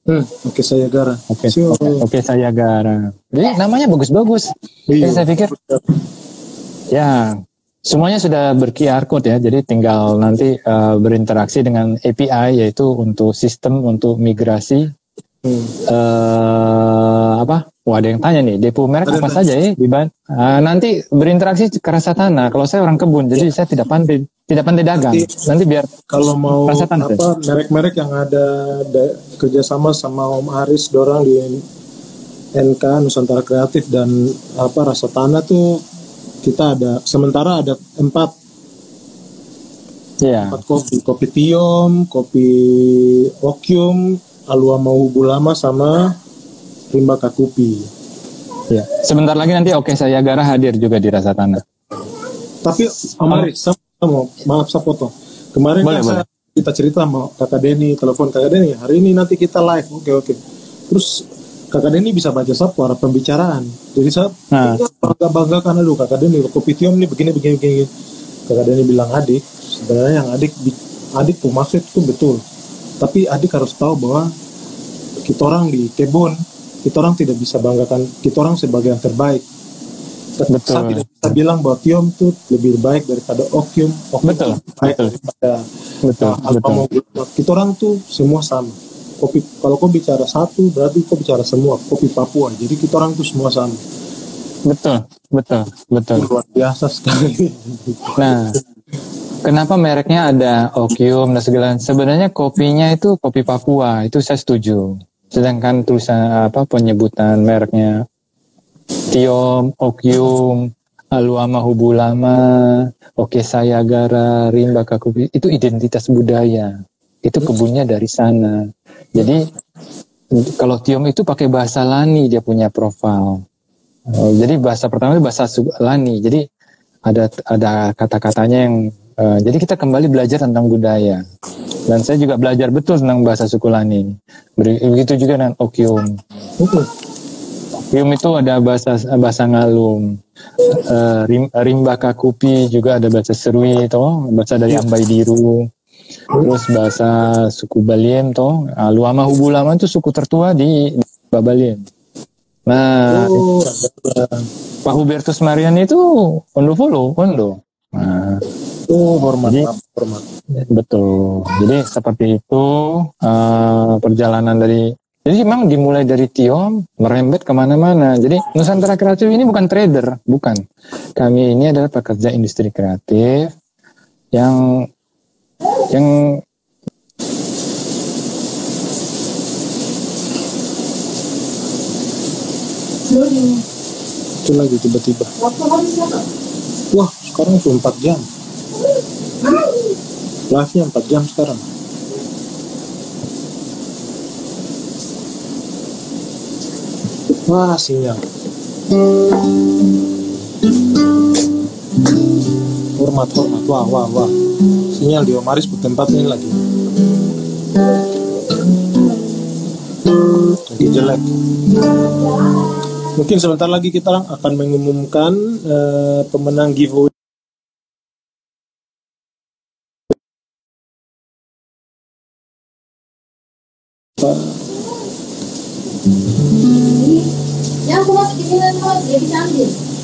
Hmm, Oke saya gara. Oke, Sio. oke, oke saya Gara. Jadi namanya bagus-bagus. Iya. Jadi saya pikir ya semuanya sudah ber QR code ya. Jadi tinggal nanti eh, berinteraksi dengan API yaitu untuk sistem untuk migrasi Hmm. eh apa? Wah ada yang tanya nih, depo merek apa saja ya? Di Ah, nanti berinteraksi ke rasa tanah. Kalau saya orang kebun, jadi saya tidak pandai, tidak pandai dagang. Nanti biar Kalau mau Rasa tanah, apa merek-merek yang ada da- kerjasama sama Om Aris dorang di NK Nusantara Kreatif dan apa rasa tanah tuh kita ada sementara ada empat ya, empat kopi kopi Tiom, kopi Okyum, Aluama Ubulama sama Rimba Kakupi. ya. Sebentar lagi nanti oke saya Gara hadir juga di rasa tanah. Tapi Om Aris, saya mau maaf saya potong. Kemarin Boleh, kan saya kita cerita sama Kakak Denny, telepon Kakak Denny, hari ini nanti kita live, oke oke. Terus Kakak Denny bisa baca suara pembicaraan. Jadi saya Nah. bangga banggakan dulu Kakak Denny, kopi tiom nih begini begini begini. Kakak Denny bilang adik, sebenarnya yang adik adik tuh maksud itu betul. Tapi adik harus tahu bahwa kita orang di kebun, kita orang tidak bisa banggakan kita orang sebagai yang terbaik. Betul. Saya tidak bisa bilang bahwa Tiom itu lebih baik daripada Okyum. Okyum Betul, baik betul. daripada Betul, uh, betul. Kita orang tuh semua sama. Kopi kalau kau bicara satu berarti kau bicara semua. Kopi Papua. Jadi kita orang tuh semua sama. Betul, betul, betul. Luar biasa sekali. Nah, kenapa mereknya ada Okium dan segala? Sebenarnya kopinya itu kopi Papua, itu saya setuju. Sedangkan tulisan apa penyebutan mereknya Tiom, Okium, Aluama Hubulama, Oke Sayagara, Rimba Kakupi, itu identitas budaya. Itu kebunnya dari sana. Jadi kalau Tiom itu pakai bahasa Lani dia punya profil. Oh, jadi bahasa pertama itu bahasa Lani. Jadi ada ada kata-katanya yang eh, jadi kita kembali belajar tentang budaya. Dan saya juga belajar betul tentang bahasa suku Lani. Begitu juga dengan Okium. Okium itu ada bahasa bahasa Ngalum. Eh, Rim, Rimba Kakupi juga ada bahasa Serui toh, bahasa dari Ambai Diru. Terus bahasa suku Baliem toh, Ah, Luama Hubulama itu suku tertua di Babaliem. Nah, oh, Pak Hubertus Marian itu Ondo Follow, Ondo. Nah, oh, hormat, Jadi- hormat. betul. Jadi seperti itu eh, perjalanan dari. Jadi memang dimulai dari Tiom merembet ke mana-mana. Jadi Nusantara Kreatif ini bukan trader, bukan. Kami ini adalah pekerja industri kreatif yang yang Itu lagi tiba-tiba. Wah, sekarang tuh 4 jam. Live-nya 4 jam sekarang. Wah, sinyal. Hormat, hormat. Wah, wah, wah. Sinyal di Omaris tempat ini lagi. Lagi jelek. Mungkin sebentar lagi kita akan mengumumkan eh, pemenang giveaway. Yang aku masuk di sini tuh, dia bisa ambil.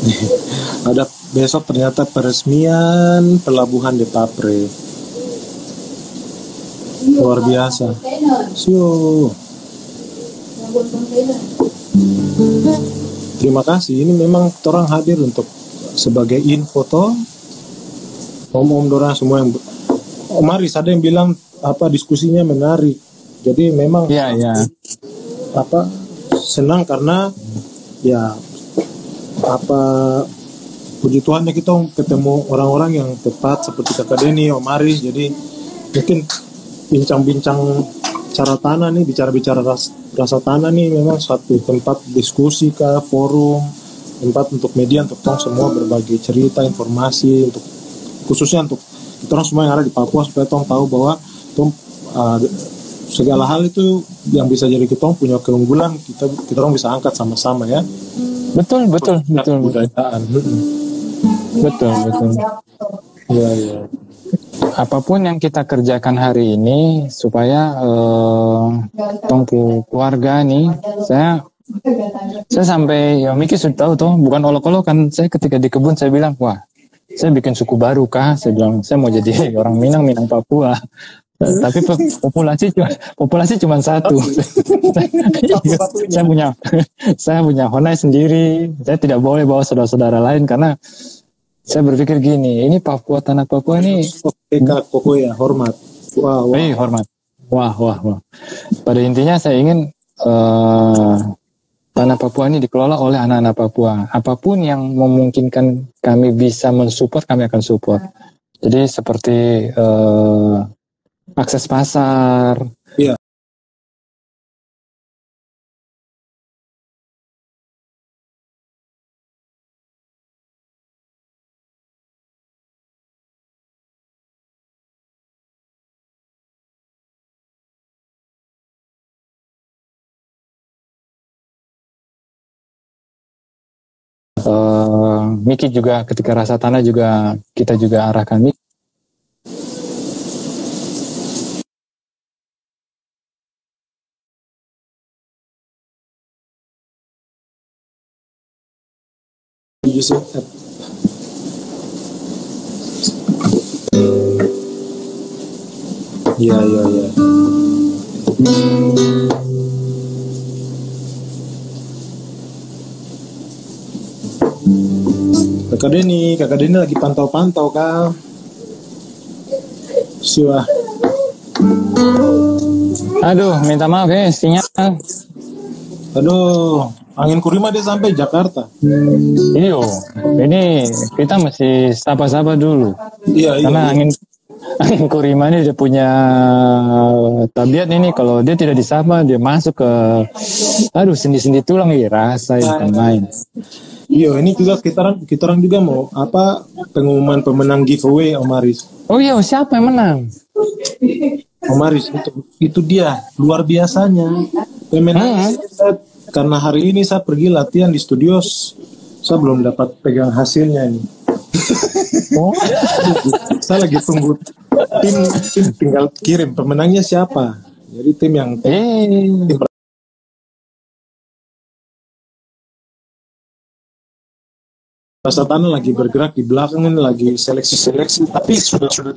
Ada besok ternyata peresmian pelabuhan de Papre. Luar biasa. Sio. Terima kasih. Ini memang orang hadir untuk sebagai info toh. Om-om dorang semua yang Om Aris ada yang bilang apa diskusinya menarik. Jadi memang ya ya apa senang karena ya apa puji Tuhan ya kita ketemu orang-orang yang tepat seperti kakak Denny, Om Aris. Jadi mungkin bincang-bincang cara tanah nih bicara-bicara ras- rasa tanah nih memang suatu tempat diskusi kah forum tempat untuk media untuk tong semua berbagi cerita informasi untuk khususnya untuk kita orang semua yang ada di Papua supaya tong tahu bahwa tong uh, segala hal itu yang bisa jadi kita punya keunggulan kita kita orang bisa angkat sama-sama ya Betul, betul, betul, betul, budayaan Mm-mm. betul, betul. ya ya Apa pun yang kita kerjakan hari ini supaya eh, tong pu keluarga nih, saya saya sampai ya Miki sudah tahu tuh, bukan olok-olok kan saya ketika di kebun saya bilang wah saya bikin suku baru kah? Saya bilang saya mau jadi orang Minang Minang Papua. Tapi pe- populasi cuma populasi cuma satu. saya punya saya punya Honai sendiri. Saya tidak boleh bawa saudara-saudara lain karena saya berpikir gini, ini Papua tanah Papua ini Eka koko ya hormat wah wah Eh, hormat. Wah, wah, wah. Pada intinya saya ingin eh, tanah Papua ini dikelola oleh anak-anak Papua. Apa pun yang memungkinkan kami bisa mensupport, kami akan support. Jadi seperti eh, akses pasar. Iya. eh, Miki juga ketika rasa tanah juga kita juga arahkan Miki. Iya iya iya. Kakak Deni, kakak Deni lagi pantau-pantau kak. Siapa? Aduh, minta maaf ya, sinyal. Aduh, angin kurima dia sampai Jakarta. Iyo, ini kita masih sapa-sapa dulu. Iya iya. Karena iya. angin angin kurima ini dia punya tabiat ini kalau dia tidak disapa dia masuk ke aduh sendi-sendi tulang ya rasa yang main. Iya, ini juga kita orang kita orang juga mau apa pengumuman pemenang giveaway Om Aris. Oh iya siapa yang menang? Om Aris itu itu dia luar biasanya. Pemenang saya- karena hari ini saya pergi latihan di studio, saya belum dapat pegang hasilnya ini. Oh, Saya lagi tunggu tim tim tinggal kirim pemenangnya siapa. Jadi tim yang eh Rasa Tanah lagi bergerak di belakang ini lagi seleksi-seleksi tapi sudah sudah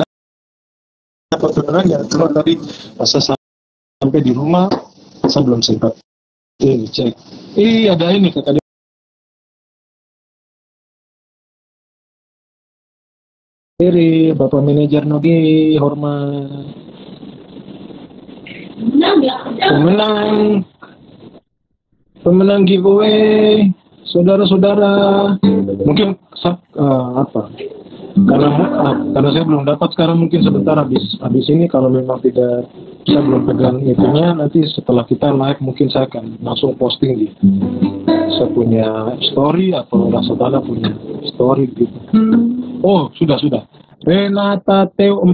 dapat pemenang yang keluar tadi pas saya sampai di rumah saya belum sempat ini cek eh ada ini kata dia. Eri, Bapak Manajer Nogi, hormat. Pemenang. Pemenang giveaway saudara-saudara. Mungkin eh, apa karena karena saya belum dapat sekarang mungkin sebentar habis habis ini. Kalau memang tidak saya belum pegang itunya nanti setelah kita live mungkin saya akan langsung posting di. Saya punya story atau rasa tanah punya story gitu. Oh sudah sudah. Renata Teo 14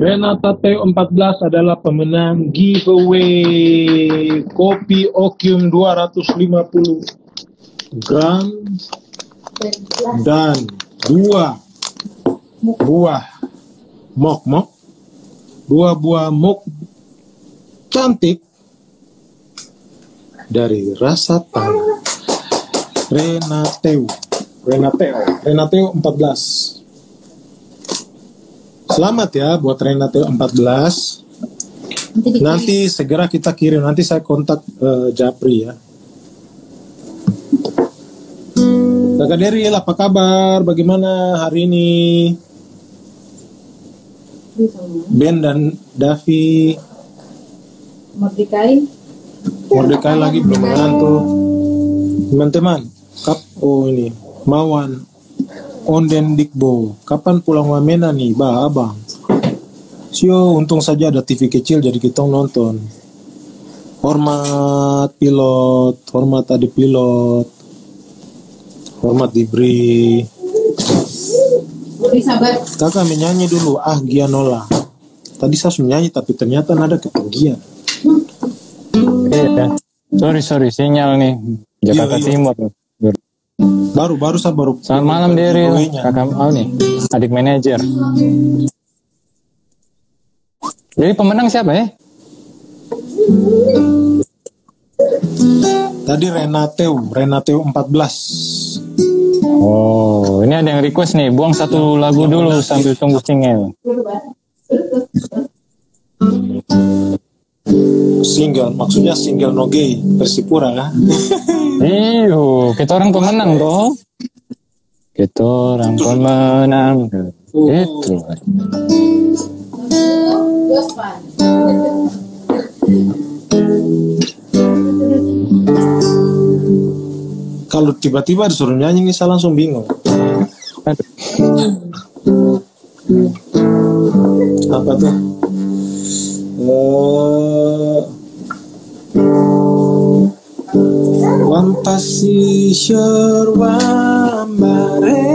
Renata Teo 14 adalah pemenang giveaway kopi Okium 250 gram dan dua buah. Mok mok. Dua buah mok cantik dari rasa tanah Renateo Renateo Renateo 14 Selamat ya buat Renateo 14 Nanti segera kita kirim. Nanti saya kontak eh, Japri ya Kakak Deril apa kabar? Bagaimana hari ini? Ben dan Davi. Merdekain. Mordekai lagi belum mengantuk Teman-teman Kap Oh ini. Mawan Onden Dikbo. Kapan pulang Wamena nih? Ba abang. Sio untung saja ada TV kecil jadi kita nonton. Hormat pilot, hormat adik pilot, hormat diberi. Kakak menyanyi dulu, ah Gianola. Tadi saya menyanyi tapi ternyata nada ketinggian. Iya. Sorry sorry sinyal nih Jakarta Iya, iya. Timur. Baru baru saya baru. Selamat malam Giveaway-nya. kakak oh nih, adik manajer. Jadi pemenang siapa ya? Tadi Renateu, Renateu 14. Oh, ini ada yang request nih, buang satu lagu dulu sambil tunggu single. Single, maksudnya single no gay, Persipura kan? Iyo, kita orang pemenang toh. Kita orang pemenang. Itu. Kalau tiba-tiba disuruh nyanyi nih saya langsung bingung. Apa tuh? Eh, One passion wambare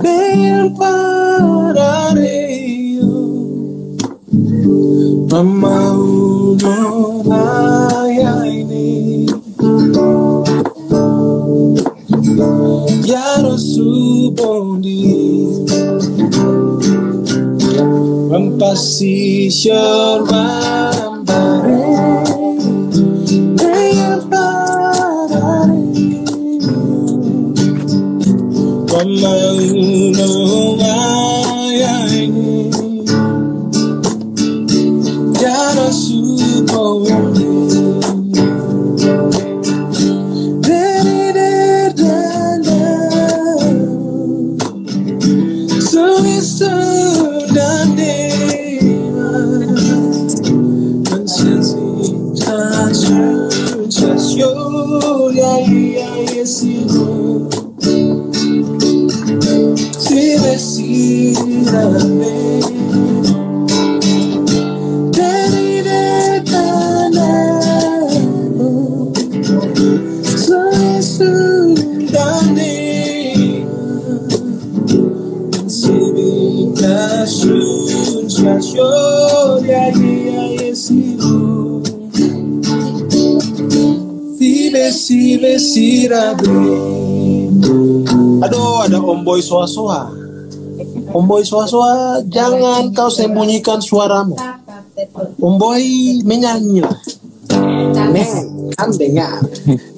Bel parareyo Mamau monaya ini Yaro subondi One passion wambare Bel Soa-Soa. Om Boy Soa-Soa, jangan kau sembunyikan suaramu. Om Boy menyanyi lah. Neng, kan dengar.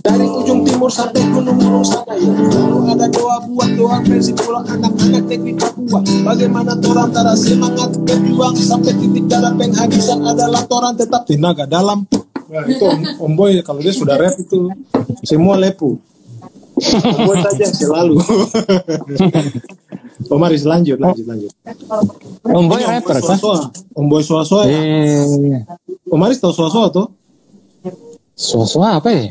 Dari ujung timur sampai gunung gunung sana ya. Lalu ada doa buat doa versi pulang anak-anak teknik Papua. Bagaimana torang tara semangat berjuang sampai titik darah penghabisan adalah torang tetap tenaga dalam. Nah, itu Om, Om Boy kalau dia sudah rap itu semua lepu. Boy saja yang selalu. Om Aris lanjut, lanjut, lanjut. Om Boy rapper kan? Soa-Soa. Om Boy Soa-Soa ya. Eh, Om Aris tahu Soa-Soa tuh? Suasana apa ya?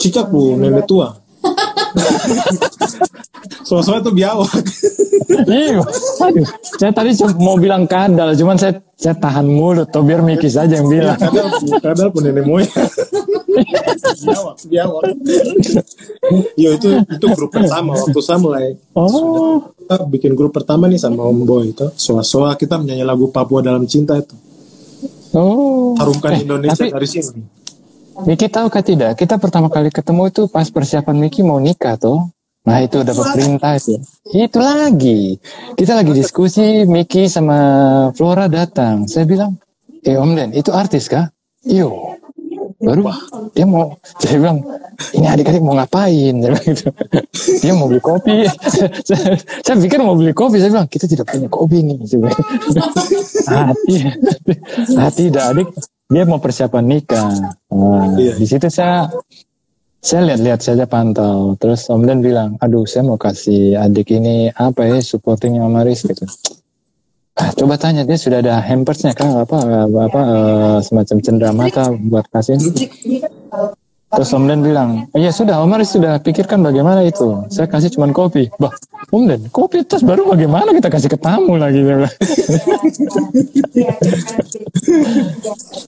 Cicak bu, nenek tua. Soa-Soa itu biawak. Iya, aduh. Saya tadi cuma mau bilang kadal, cuman saya saya tahan mulut, tuh biar Miki saja yang bilang. kadal kadal pun nenek moyang biawak biawak yo itu itu grup pertama waktu saya mulai Oh, kita bikin grup pertama nih sama Om Boy itu soa soa kita menyanyi lagu Papua dalam cinta itu oh. harumkan Eh, Indonesia tapi- dari sini Miki tahu kah tidak? Kita pertama kali ketemu itu pas persiapan Miki mau nikah tuh. Nah itu dapat perintah itu. Itu lagi. Kita lagi diskusi Miki sama Flora datang. Saya bilang, eh Om Den itu artis kah? Iyo. Baru dia mau, saya bilang, ini adik-adik mau ngapain? Saya bilang gitu. Dia mau beli kopi. saya, saya pikir mau beli kopi. Saya bilang, kita tidak punya kopi nih. Hati, hati tidak adik. Dia mau persiapan nikah. Nah, Iya. Di situ saya saya lihat-lihat saja pantau. Terus Om Den bilang, aduh saya mau kasih adik ini apa ya supportingnya Om Aris gitu. Ah, coba tanya dia sudah ada hampersnya kah apa apa, eh, semacam cendera mata buat kasih. Terus Om Den bilang, iya sudah Om Aris sudah pikirkan bagaimana itu. Saya kasih cuman kopi. Bah, Om Den, kopi terus baru bagaimana kita kasih ke tamu lagi.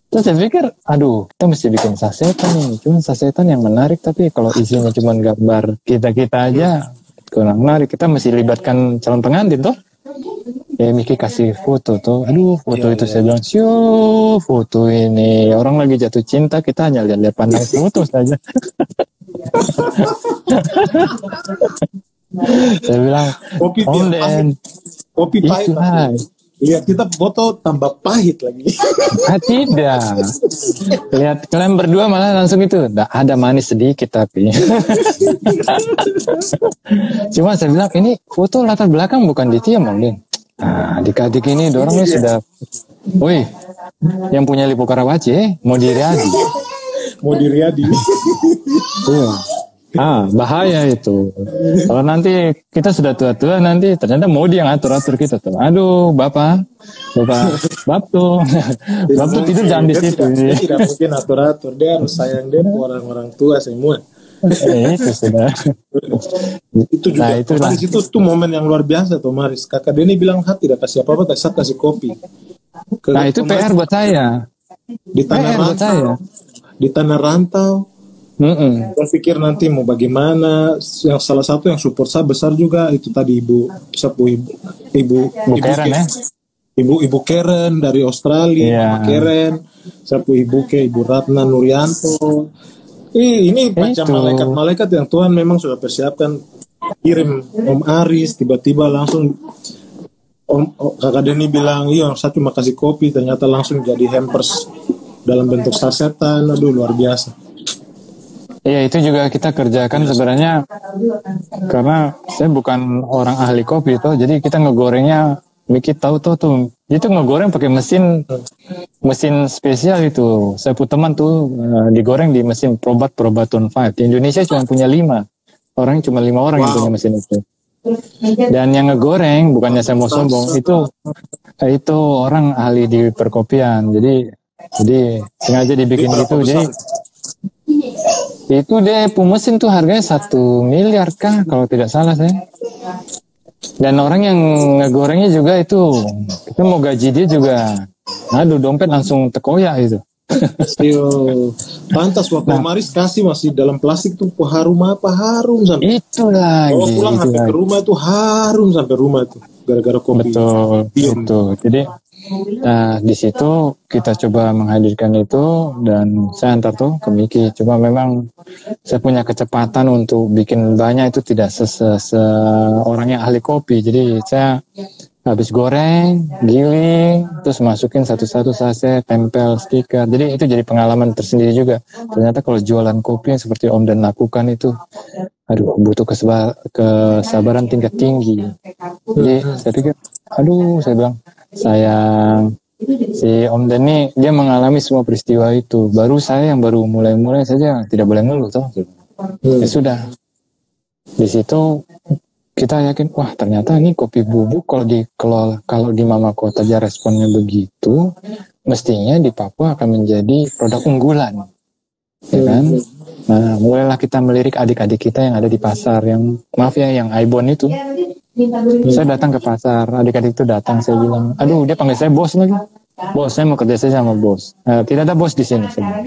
Terus saya pikir, aduh, kita mesti bikin sasetan nih. Cuma sasetan yang menarik, tapi kalau isinya cuma gambar kita-kita aja, kurang menarik. Kita mesti libatkan calon pengantin tuh. Ya Miki kasih foto tuh, aduh foto Iya, itu iya. saya bilang, sio foto ini orang lagi jatuh cinta kita hanya lihat-lihat pandang foto saja. saya bilang, Kopi Om Den, pahit. Kopi pahit. Lihat kita foto tambah pahit lagi. Ah, tidak. Lihat kalian berdua malah langsung itu. Nggak ada manis sedikit tapi. Cuma saya bilang ini foto latar belakang bukan di tiam Om Din. Nah, adik-adik ini dorongnya sudah. Woi, yang punya Lipo Karawaci eh, mau diriadi. Mau diriadi. Iya. Ah, bahaya itu. Kalau nanti kita sudah tua-tua nanti ternyata mau dia yang atur-atur kita tuh. Aduh, Bapak. Bapak, Bab tuh. Bab tuh tidur jangan di situ. tidak- tidak mungkin atur-atur. Dia harus sayang dia orang-orang tua semua. Eh, itu sudah. Itu juga. Nah, itulah. Di situ tuh momen yang luar biasa tuh Maris. Kakak Denny bilang hati tidak kasih apa-apa, tapi saya kasih kopi. Ke- Nah, itu PR buat saya. Di tanah PR buat saya. rantau. Di tanah rantau. Mm-mm. Berpikir nanti mau bagaimana. Yang salah satu yang support saya besar juga itu tadi ibu sepuh ibu ibu Bu Karen ya. ibu ibu Karen dari Australia, Iya. Mama Karen, sepuh ibu ke ibu Ratna Nuryanto. Ih, ini macam malaikat-malaikat yang Tuhan memang sudah persiapkan kirim Om Aris tiba-tiba langsung Om oh, kakak Denny bilang iya saya cuma kasih kopi ternyata langsung jadi hampers dalam bentuk sasetan aduh luar biasa Iya, itu juga kita kerjakan sebenarnya karena saya bukan orang ahli kopi tuh, jadi kita ngegorengnya Miki tahu tuh. Tuh itu ngegoreng pakai mesin mesin spesial itu. Saya punya teman tuh eh, digoreng di mesin probat probaton 5 di Indonesia cuma punya lima. Orang cuma lima orang yang Wow. punya mesin itu. Dan yang ngegoreng bukannya saya mau sombong itu itu orang ahli di perkopian. Jadi jadi sengaja dibikin gitu. Jadi? Itu deh mesin tuh harganya satu miliar kah kalau tidak salah saya. Dan orang yang ngegorengnya juga itu kita mau gaji dia juga. Aduh dompet langsung tekoyak itu. Yo, pantas waktu Maris kasih masih dalam plastik tuh harum apa harum sampai Itu Kalau lagi. pulang itu sampai lagi. ke rumah itu harum sampai rumah tuh gara-gara kopi. Betul, Diem. betul. Jadi nah, di situ kita coba menghadirkan itu dan saya antar tuh ke Miki. Cuma memang saya punya kecepatan untuk bikin banyak itu tidak se- se orang yang ahli kopi. Jadi saya habis goreng, giling, terus masukin satu-satu saset, tempel stiker. Jadi itu jadi pengalaman tersendiri juga. Ternyata kalau jualan kopi yang seperti Om Dan lakukan itu, aduh butuh kesabaran tingkat tinggi. Jadi saya pikir, aduh saya bilang, sayang. Si Om Denny dia mengalami semua peristiwa itu. Baru saya yang baru mulai-mulai saja tidak boleh ngeluh toh. Ya sudah. Di situ kita yakin wah ternyata ini kopi bubuk. Kalau dikelola kalau di Mama Kota aja responnya begitu mestinya di Papua akan menjadi produk unggulan. Ya kan? Nah mulailah kita melirik adik-adik kita yang ada di pasar yang maaf ya yang Aibon itu saya datang ke pasar adik-adik itu datang saya bilang aduh dia panggil saya bos lagi. Bos saya mau kerja saya sama bos. Eh, tidak ada bos di sini saya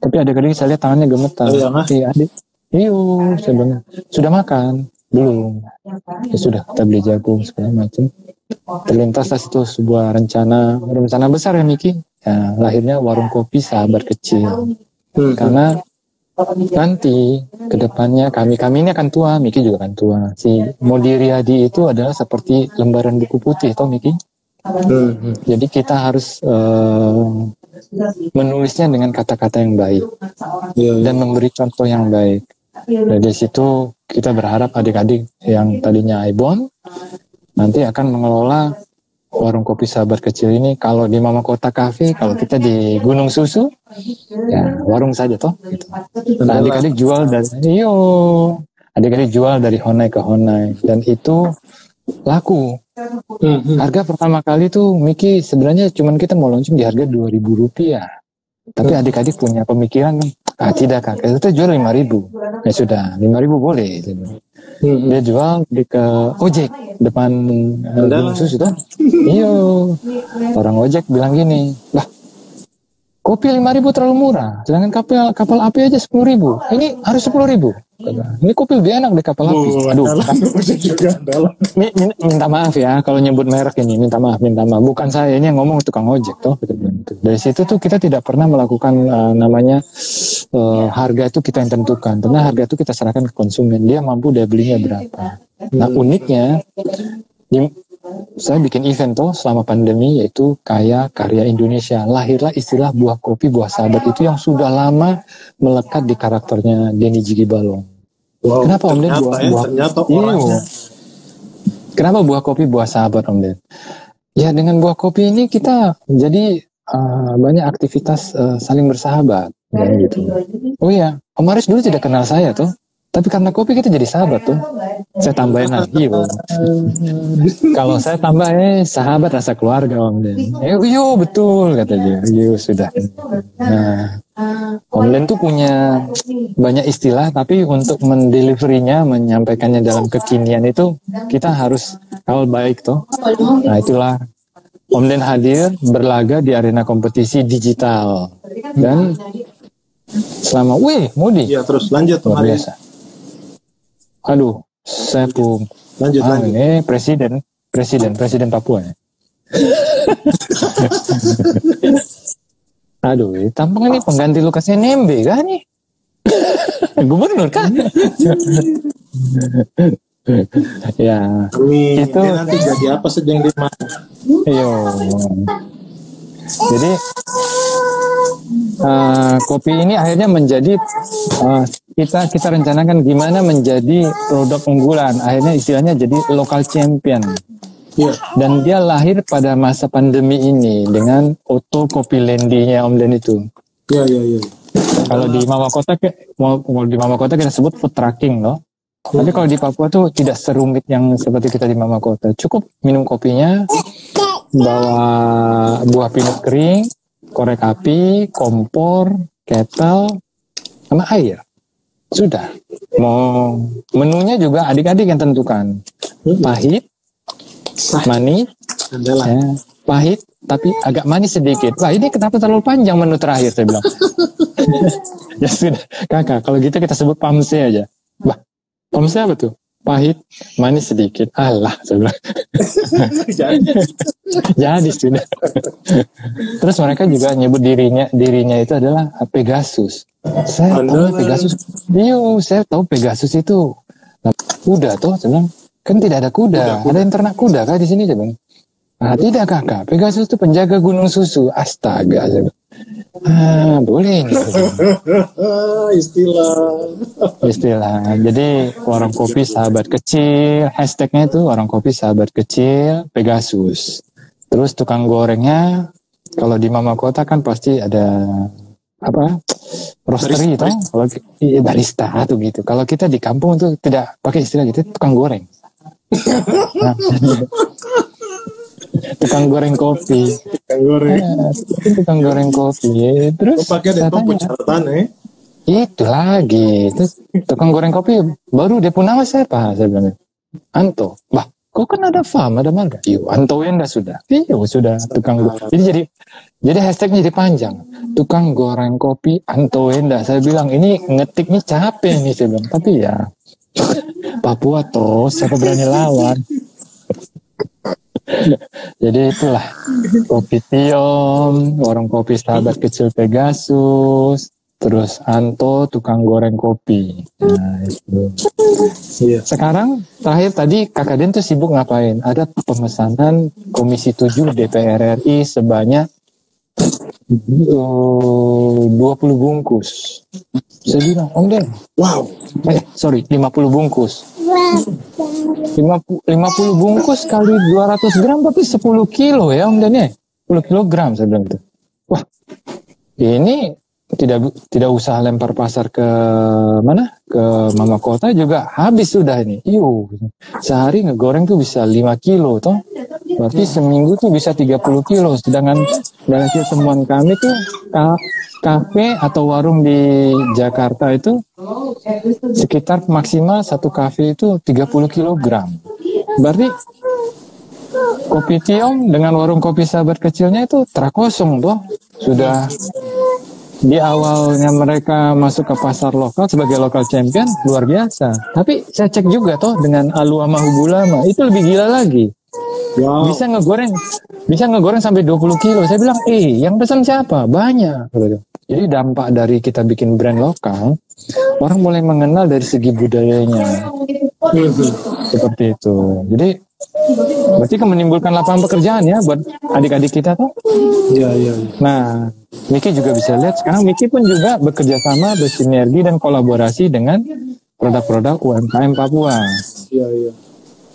tapi adik-adik saya lihat tangannya gemetar. Oh, ah? iya adik. Iyo saya bilang sudah makan? Belum. Ya sudah kita beli jagung segala macam. Terlintaslah itu sebuah rencana rencana besar ya Miki. Ya, lahirnya warung kopi sahabat kecil. Hmm. karena nanti ke depannya kami kami ini akan tua Miki juga akan tua. Si Modiriadi itu adalah seperti lembaran buku putih toh Miki? Hmm, jadi kita harus eh, menulisnya dengan kata-kata yang baik Iya, iya. dan memberi contoh yang baik. Dari situ kita berharap adik-adik yang tadinya Aibon nanti akan mengelola warung kopi sahabat kecil ini kalau di Mama Kota Cafe kalau kita di Gunung Susu ya warung saja toh gitu. Nah, adik-adik jual dari iyo adik-adik jual dari honai ke honai. Dan itu laku. Hmm, hmm. harga pertama kali tuh Miki sebenarnya cuman kita mau launching di harga 2000 rupiah. Tapi adik-adik punya pemikiran ah tidak kak. Kita jual 5000 ya sudah 5000 boleh gitu. Hmm, dia jual di ke ojek depan Susu tuh iyo orang ojek bilang gini lah kopi 5000 terlalu murah. Sedangkan kapal kapal api aja 10000 ini harus 10000 Kata, ini kopi lebih enak deh kapal api. Oh, aduh. juga minta maaf ya kalau nyebut merek ini minta maaf minta maaf. Bukan saya ini yang ngomong tukang ojek toh dari situ tuh kita tidak pernah melakukan eh, namanya eh, harga itu kita yang tentukan. Karena harga itu kita serahkan ke konsumen. Dia mampu daya belinya berapa. Nah uniknya di- saya bikin event tuh selama pandemi yaitu kaya karya Indonesia lahirlah istilah buah kopi buah sahabat itu yang sudah lama melekat di karakternya Denny Jigi Balong Wow, Kenapa, Om Den? Buah- ya, buah- ternyata Iya. orangnya. Kenapa buah kopi buah sahabat Om Den? Ya dengan buah kopi ini kita jadi uh, banyak aktivitas uh, saling bersahabat. Ya, gitu. Oh iya, Om Aris dulu tidak kenal saya tuh. Tapi karena kopi kita jadi sahabat tuh. Saya tambahin lagi. Bro. Kalau saya tambah eh sahabat rasa keluarga Om Den. Eh, yo betul kata dia. Yo sudah. Nah, Om Den tuh punya banyak istilah tapi untuk mendeliverinya menyampaikannya dalam kekinian itu kita harus awal baik tuh nah itulah Om Den hadir berlaga di arena kompetisi digital dan selama wih Mudi Iya, terus lanjut luar Mari. biasa aduh saya pun Lanjut ah, lanjut. ini presiden presiden presiden Papua ya aduh tampang ini pengganti Lukas NMB kan nih gubernur kan ya Kami Itu- dia nanti jadi apa saja yang dia mau. Iya. Jadi eh, kopi ini akhirnya menjadi eh, kita kita rencanakan gimana menjadi produk unggulan. Akhirnya istilahnya jadi local champion. Iya. Dan dia lahir pada masa pandemi ini dengan Oto Kopi Lendinya Om Den itu. Iya, iya, iya. Kalau di Mama Kota kalau di Mama Kota kita sebut food trucking loh. Tapi kalau di Papua tuh tidak serumit yang seperti kita di Mama Kota. Cukup minum kopinya, bawa buah pinut kering, korek api, kompor, kettle, sama air. Sudah. Mau menunya juga adik-adik yang tentukan. Pahit, Sah manis, adalah. ya, pahit tapi agak manis sedikit. Wah ini kenapa terlalu panjang menu terakhir saya bilang. ya sudah, kakak. Kalau gitu kita sebut pamse aja. Bah, pamse apa tuh? Pahit, manis sedikit. Alah, saya bilang. Jadi, Jadi sudah. Terus mereka juga nyebut dirinya dirinya itu adalah Pegasus. Saya tahu Pegasus. Iya, saya tahu Pegasus itu nah, kuda tuh. Saya bilang, kan tidak ada kuda. Ada yang ternak kuda kah di sini? Saya bilang. Ah, tidak kakak. Pegasus itu penjaga gunung susu. Astaga. Saya bilang. Ah, boleh istilah. istilah. Jadi warung kopi sahabat kecil, hashtagnya itu warung kopi sahabat kecil Pegasus. Terus tukang gorengnya kalau di Mama Kota kan pasti ada apa roastery itu kalau iya, barista atau gitu. Kalau kita di kampung tuh tidak pakai istilah gitu, tukang goreng. Nah, tukang goreng kopi, Yang goreng. Eh, tukang goreng kopi. Terus Kau pakai ada persyaratan eh. itu lagi. Terus tukang goreng kopi baru dia pun nama siapa? Saya bilang. Anto. Bah, kok kan ada farm, ada marga. Iyo, Anto Wenda sudah. Iyo, sudah tukang goreng. Jadi jadi jadi hashtagnya jadi panjang. Tukang goreng kopi Anto Wenda. Saya bilang ini ngetiknya capek nih saya bilang. Tapi ya Papua toh, siapa berani lawan? Jadi itulah kopi Tiom, warung kopi sahabat kecil Pegasus, terus Anto tukang goreng kopi. Nah itu. Iya. Sekarang terakhir tadi Kakak Den tuh sibuk ngapain? Ada pemesanan Komisi 7 DPR RI sebanyak 20 bungkus. Saya bilang, Om Den, Wow. eh sorry, 50 bungkus. 50, 50 bungkus kali 200 gram berarti 10 kilo ya Om Den ya? 10 kilogram saya bilang gitu. Wah, ini tidak tidak usah lempar pasar ke mana? Ke Mama Kota juga habis sudah ini. Iyo, sehari ngegoreng tuh bisa 5 kilo toh. Berarti seminggu tuh bisa 30 kilo. Sedangkan dari temuan kami tuh ka- kafe atau warung di Jakarta itu sekitar maksimal satu kafe itu 30 kilogram. Berarti kopi tiom dengan warung kopi sahabat kecilnya itu terakosong tuh. Sudah di awalnya mereka masuk ke pasar lokal sebagai lokal champion luar biasa. Tapi saya cek juga toh dengan Alu sama Hubulama itu lebih gila lagi. Wow. Bisa ngegoreng, bisa ngegoreng sampai 20 kilo. Saya bilang, eh yang pesan siapa? Banyak. Gitu. Jadi dampak dari kita bikin brand lokal, orang mulai mengenal dari segi budayanya. Seperti itu. Jadi berarti kan menimbulkan lapangan pekerjaan ya buat adik-adik kita tuh. Iya, iya. iya. Nah, Miki juga bisa lihat sekarang Miki pun juga bekerja sama, bersinergi dan kolaborasi dengan produk-produk UMKM Papua. Iya, iya.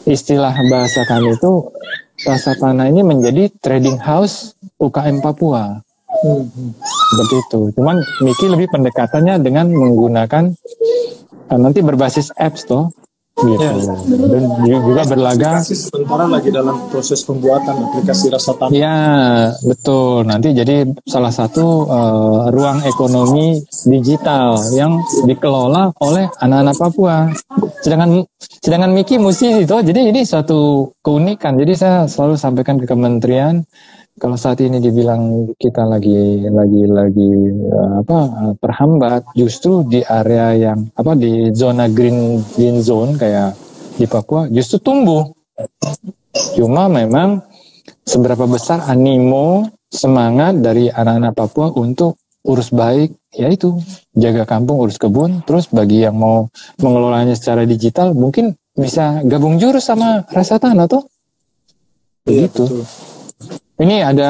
Istilah bahasa kami itu Rasa Tanah ini menjadi trading house UKM Papua. Hmm. Seperti itu. Cuman Miki lebih pendekatannya dengan menggunakan eh, nanti berbasis apps toh gitu. Ya. Dan juga berlagak Aplikasi sementara lagi dalam proses pembuatan aplikasi rasa tanah. Ya, betul. Nanti jadi salah satu eh, ruang ekonomi digital yang dikelola oleh anak-anak Papua. Sedangkan sedangkan Miki musisi itu, jadi ini suatu keunikan. Jadi saya selalu sampaikan ke kementerian kalau saat ini dibilang kita lagi lagi lagi eh, apa terhambat justru di area yang apa di zona green green zone kayak di Papua justru tumbuh. Cuma memang seberapa besar animo semangat dari anak-anak Papua untuk urus baik yaitu jaga kampung urus kebun terus bagi yang mau mengelolanya secara digital mungkin bisa gabung jurus sama rasa tanah tuh Iya, begitu. betul. Ini ada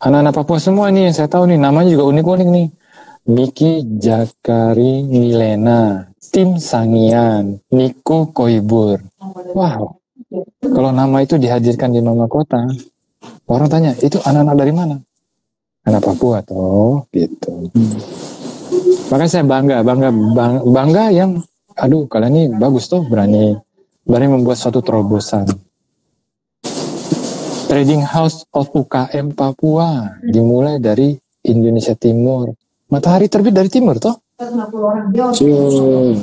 anak-anak Papua semua nih yang saya tahu nih namanya juga unik-unik nih Miki Jakari Milena Tim Sangian Niko Koibur wow kalau nama itu dihadirkan di Mama Kota, orang tanya, itu anak-anak dari mana? Anak Papua toh, gitu. Makanya saya bangga, bangga, bang- bangga yang, aduh kalian ini bagus tuh, berani, berani membuat suatu terobosan. Trading House of UKM Papua dimulai dari Indonesia Timur. Matahari terbit dari timur toh? 150 orang. Dia Cuy.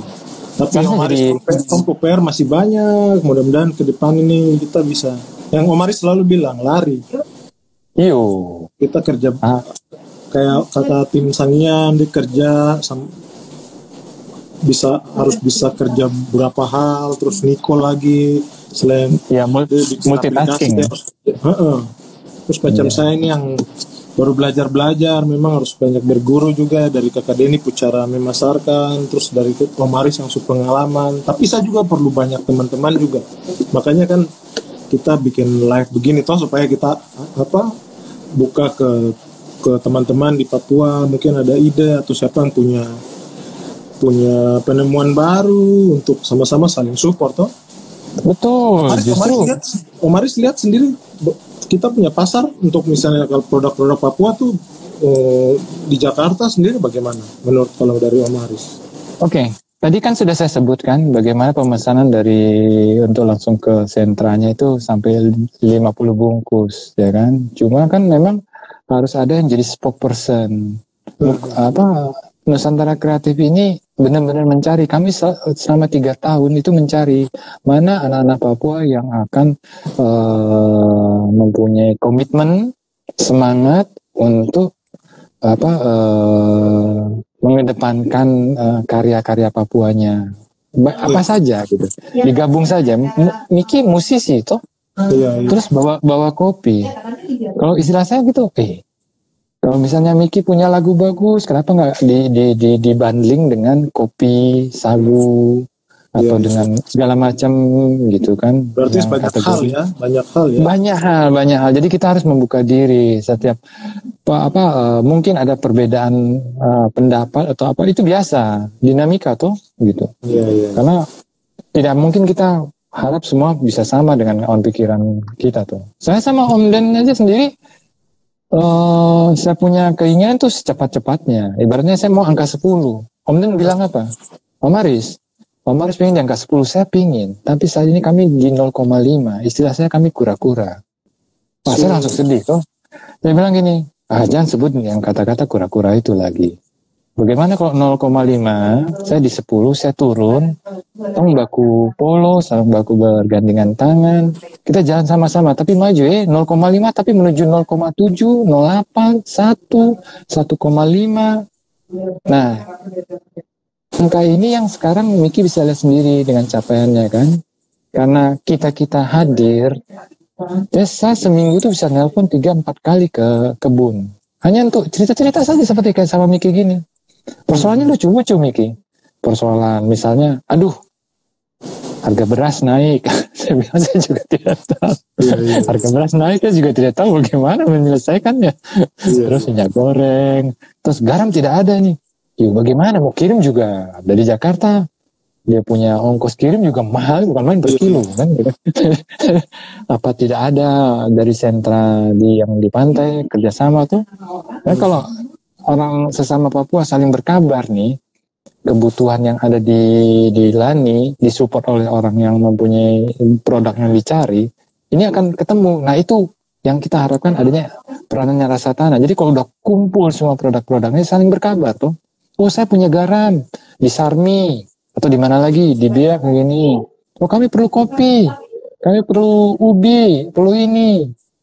Tapi Om Aris jadi- Om- PR masih banyak. Mudah-mudahan ke depan ini kita bisa. Yang Om Aris selalu bilang lari. Iyo. Kita kerja Ah, kayak kata tim Sangian dia kerja sam- bisa harus bisa kerja berapa hal terus Niko lagi selain ya multitasking. aplikasi, ya. Heeh. terus macam Iya. saya ini yang baru belajar belajar memang harus banyak berguru juga dari kakak Denny cara memasarkan terus dari Om Aris yang super pengalaman. Tapi saya juga perlu banyak teman-teman juga. Makanya kan kita bikin live begini toh supaya kita apa buka ke ke teman-teman di Papua. Mungkin ada ide atau siapa yang punya punya penemuan baru untuk sama-sama saling support toh. Betul, Omaris, justru. Omaris lihat, Omaris lihat sendiri kita punya pasar untuk misalnya kalau produk-produk Papua tuh eh, di Jakarta sendiri bagaimana menurut kalau dari Omaris? Oke, tadi kan sudah saya sebutkan bagaimana pemesanan dari untuk langsung ke sentranya itu sampai 50 bungkus, ya kan? Cuma kan memang harus ada yang jadi spokesperson. Buk- Apa Nusantara Kreatif ini benar-benar mencari. Kami sel- selama tiga tahun itu mencari mana anak-anak Papua yang akan eh, mempunyai komitmen, semangat untuk apa eh, mengedepankan eh, karya-karya Papuanya. Ba- apa saja gitu. Digabung saja. M- Miki musisi toh, Iya, iya. terus bawa bawa kopi. Kalau istilah saya gitu, eh kalau misalnya Miki punya lagu bagus, kenapa nggak di, di, di, di bundling dengan kopi, sagu, atau Iya. dengan segala macam gitu kan? Berarti banyak kategori. hal ya, banyak hal ya. Banyak hal, banyak hal. Jadi kita harus membuka diri setiap apa, apa eh, mungkin ada perbedaan eh, pendapat atau apa itu biasa, dinamika tuh gitu. Iya, iya. Karena tidak mungkin kita harap semua bisa sama dengan on pikiran kita tuh. Saya sama Om Den aja sendiri eh saya punya keinginan tuh secepat-cepatnya. Ibaratnya saya mau angka 10. Om Den bilang apa? Om Aris, Om Aris pengen di angka 10, saya pingin. Tapi saat ini kami di 0,5. Istilah saya kami kura-kura. Wah, saya langsung sedih tuh. Saya bilang gini, ah jangan sebut yang kata-kata kura-kura itu lagi. Bagaimana kalau 0,5, saya di 10, saya turun, tong baku polo, sama baku bergandengan tangan, kita jalan sama-sama, tapi maju eh, 0,5 tapi menuju 0,7, 08, 1, 1,5. Nah, angka ini yang sekarang Miki bisa lihat sendiri dengan capaiannya kan. Karena kita-kita hadir, ya saya seminggu itu bisa nelpon 3-4 kali ke kebun. Hanya untuk cerita-cerita saja seperti kayak sama Miki gini. Persoalannya lucu-lucu Miki. Persoalan misalnya, aduh, harga beras naik. saya bilang saya juga tidak tahu. Harga beras naik saya juga tidak tahu bagaimana menyelesaikannya. Terus minyak goreng, terus garam tidak ada nih. Yuk bagaimana mau kirim juga dari Jakarta. Dia punya ongkos kirim juga mahal, bukan main per kilo kan. gitu. Apa tidak ada dari sentra di yang di pantai kerjasama tuh? Kan kalau orang sesama Papua saling berkabar nih, kebutuhan yang ada di di Lani disupport oleh orang yang mempunyai produk yang dicari, ini akan ketemu. Nah itu yang kita harapkan adanya peranannya rasa tanah. Jadi kalau udah kumpul semua produk-produknya saling berkabar tuh. Oh saya punya garam di Sarmi atau di mana lagi di Biak begini. Oh kami perlu kopi, kami perlu ubi, perlu ini.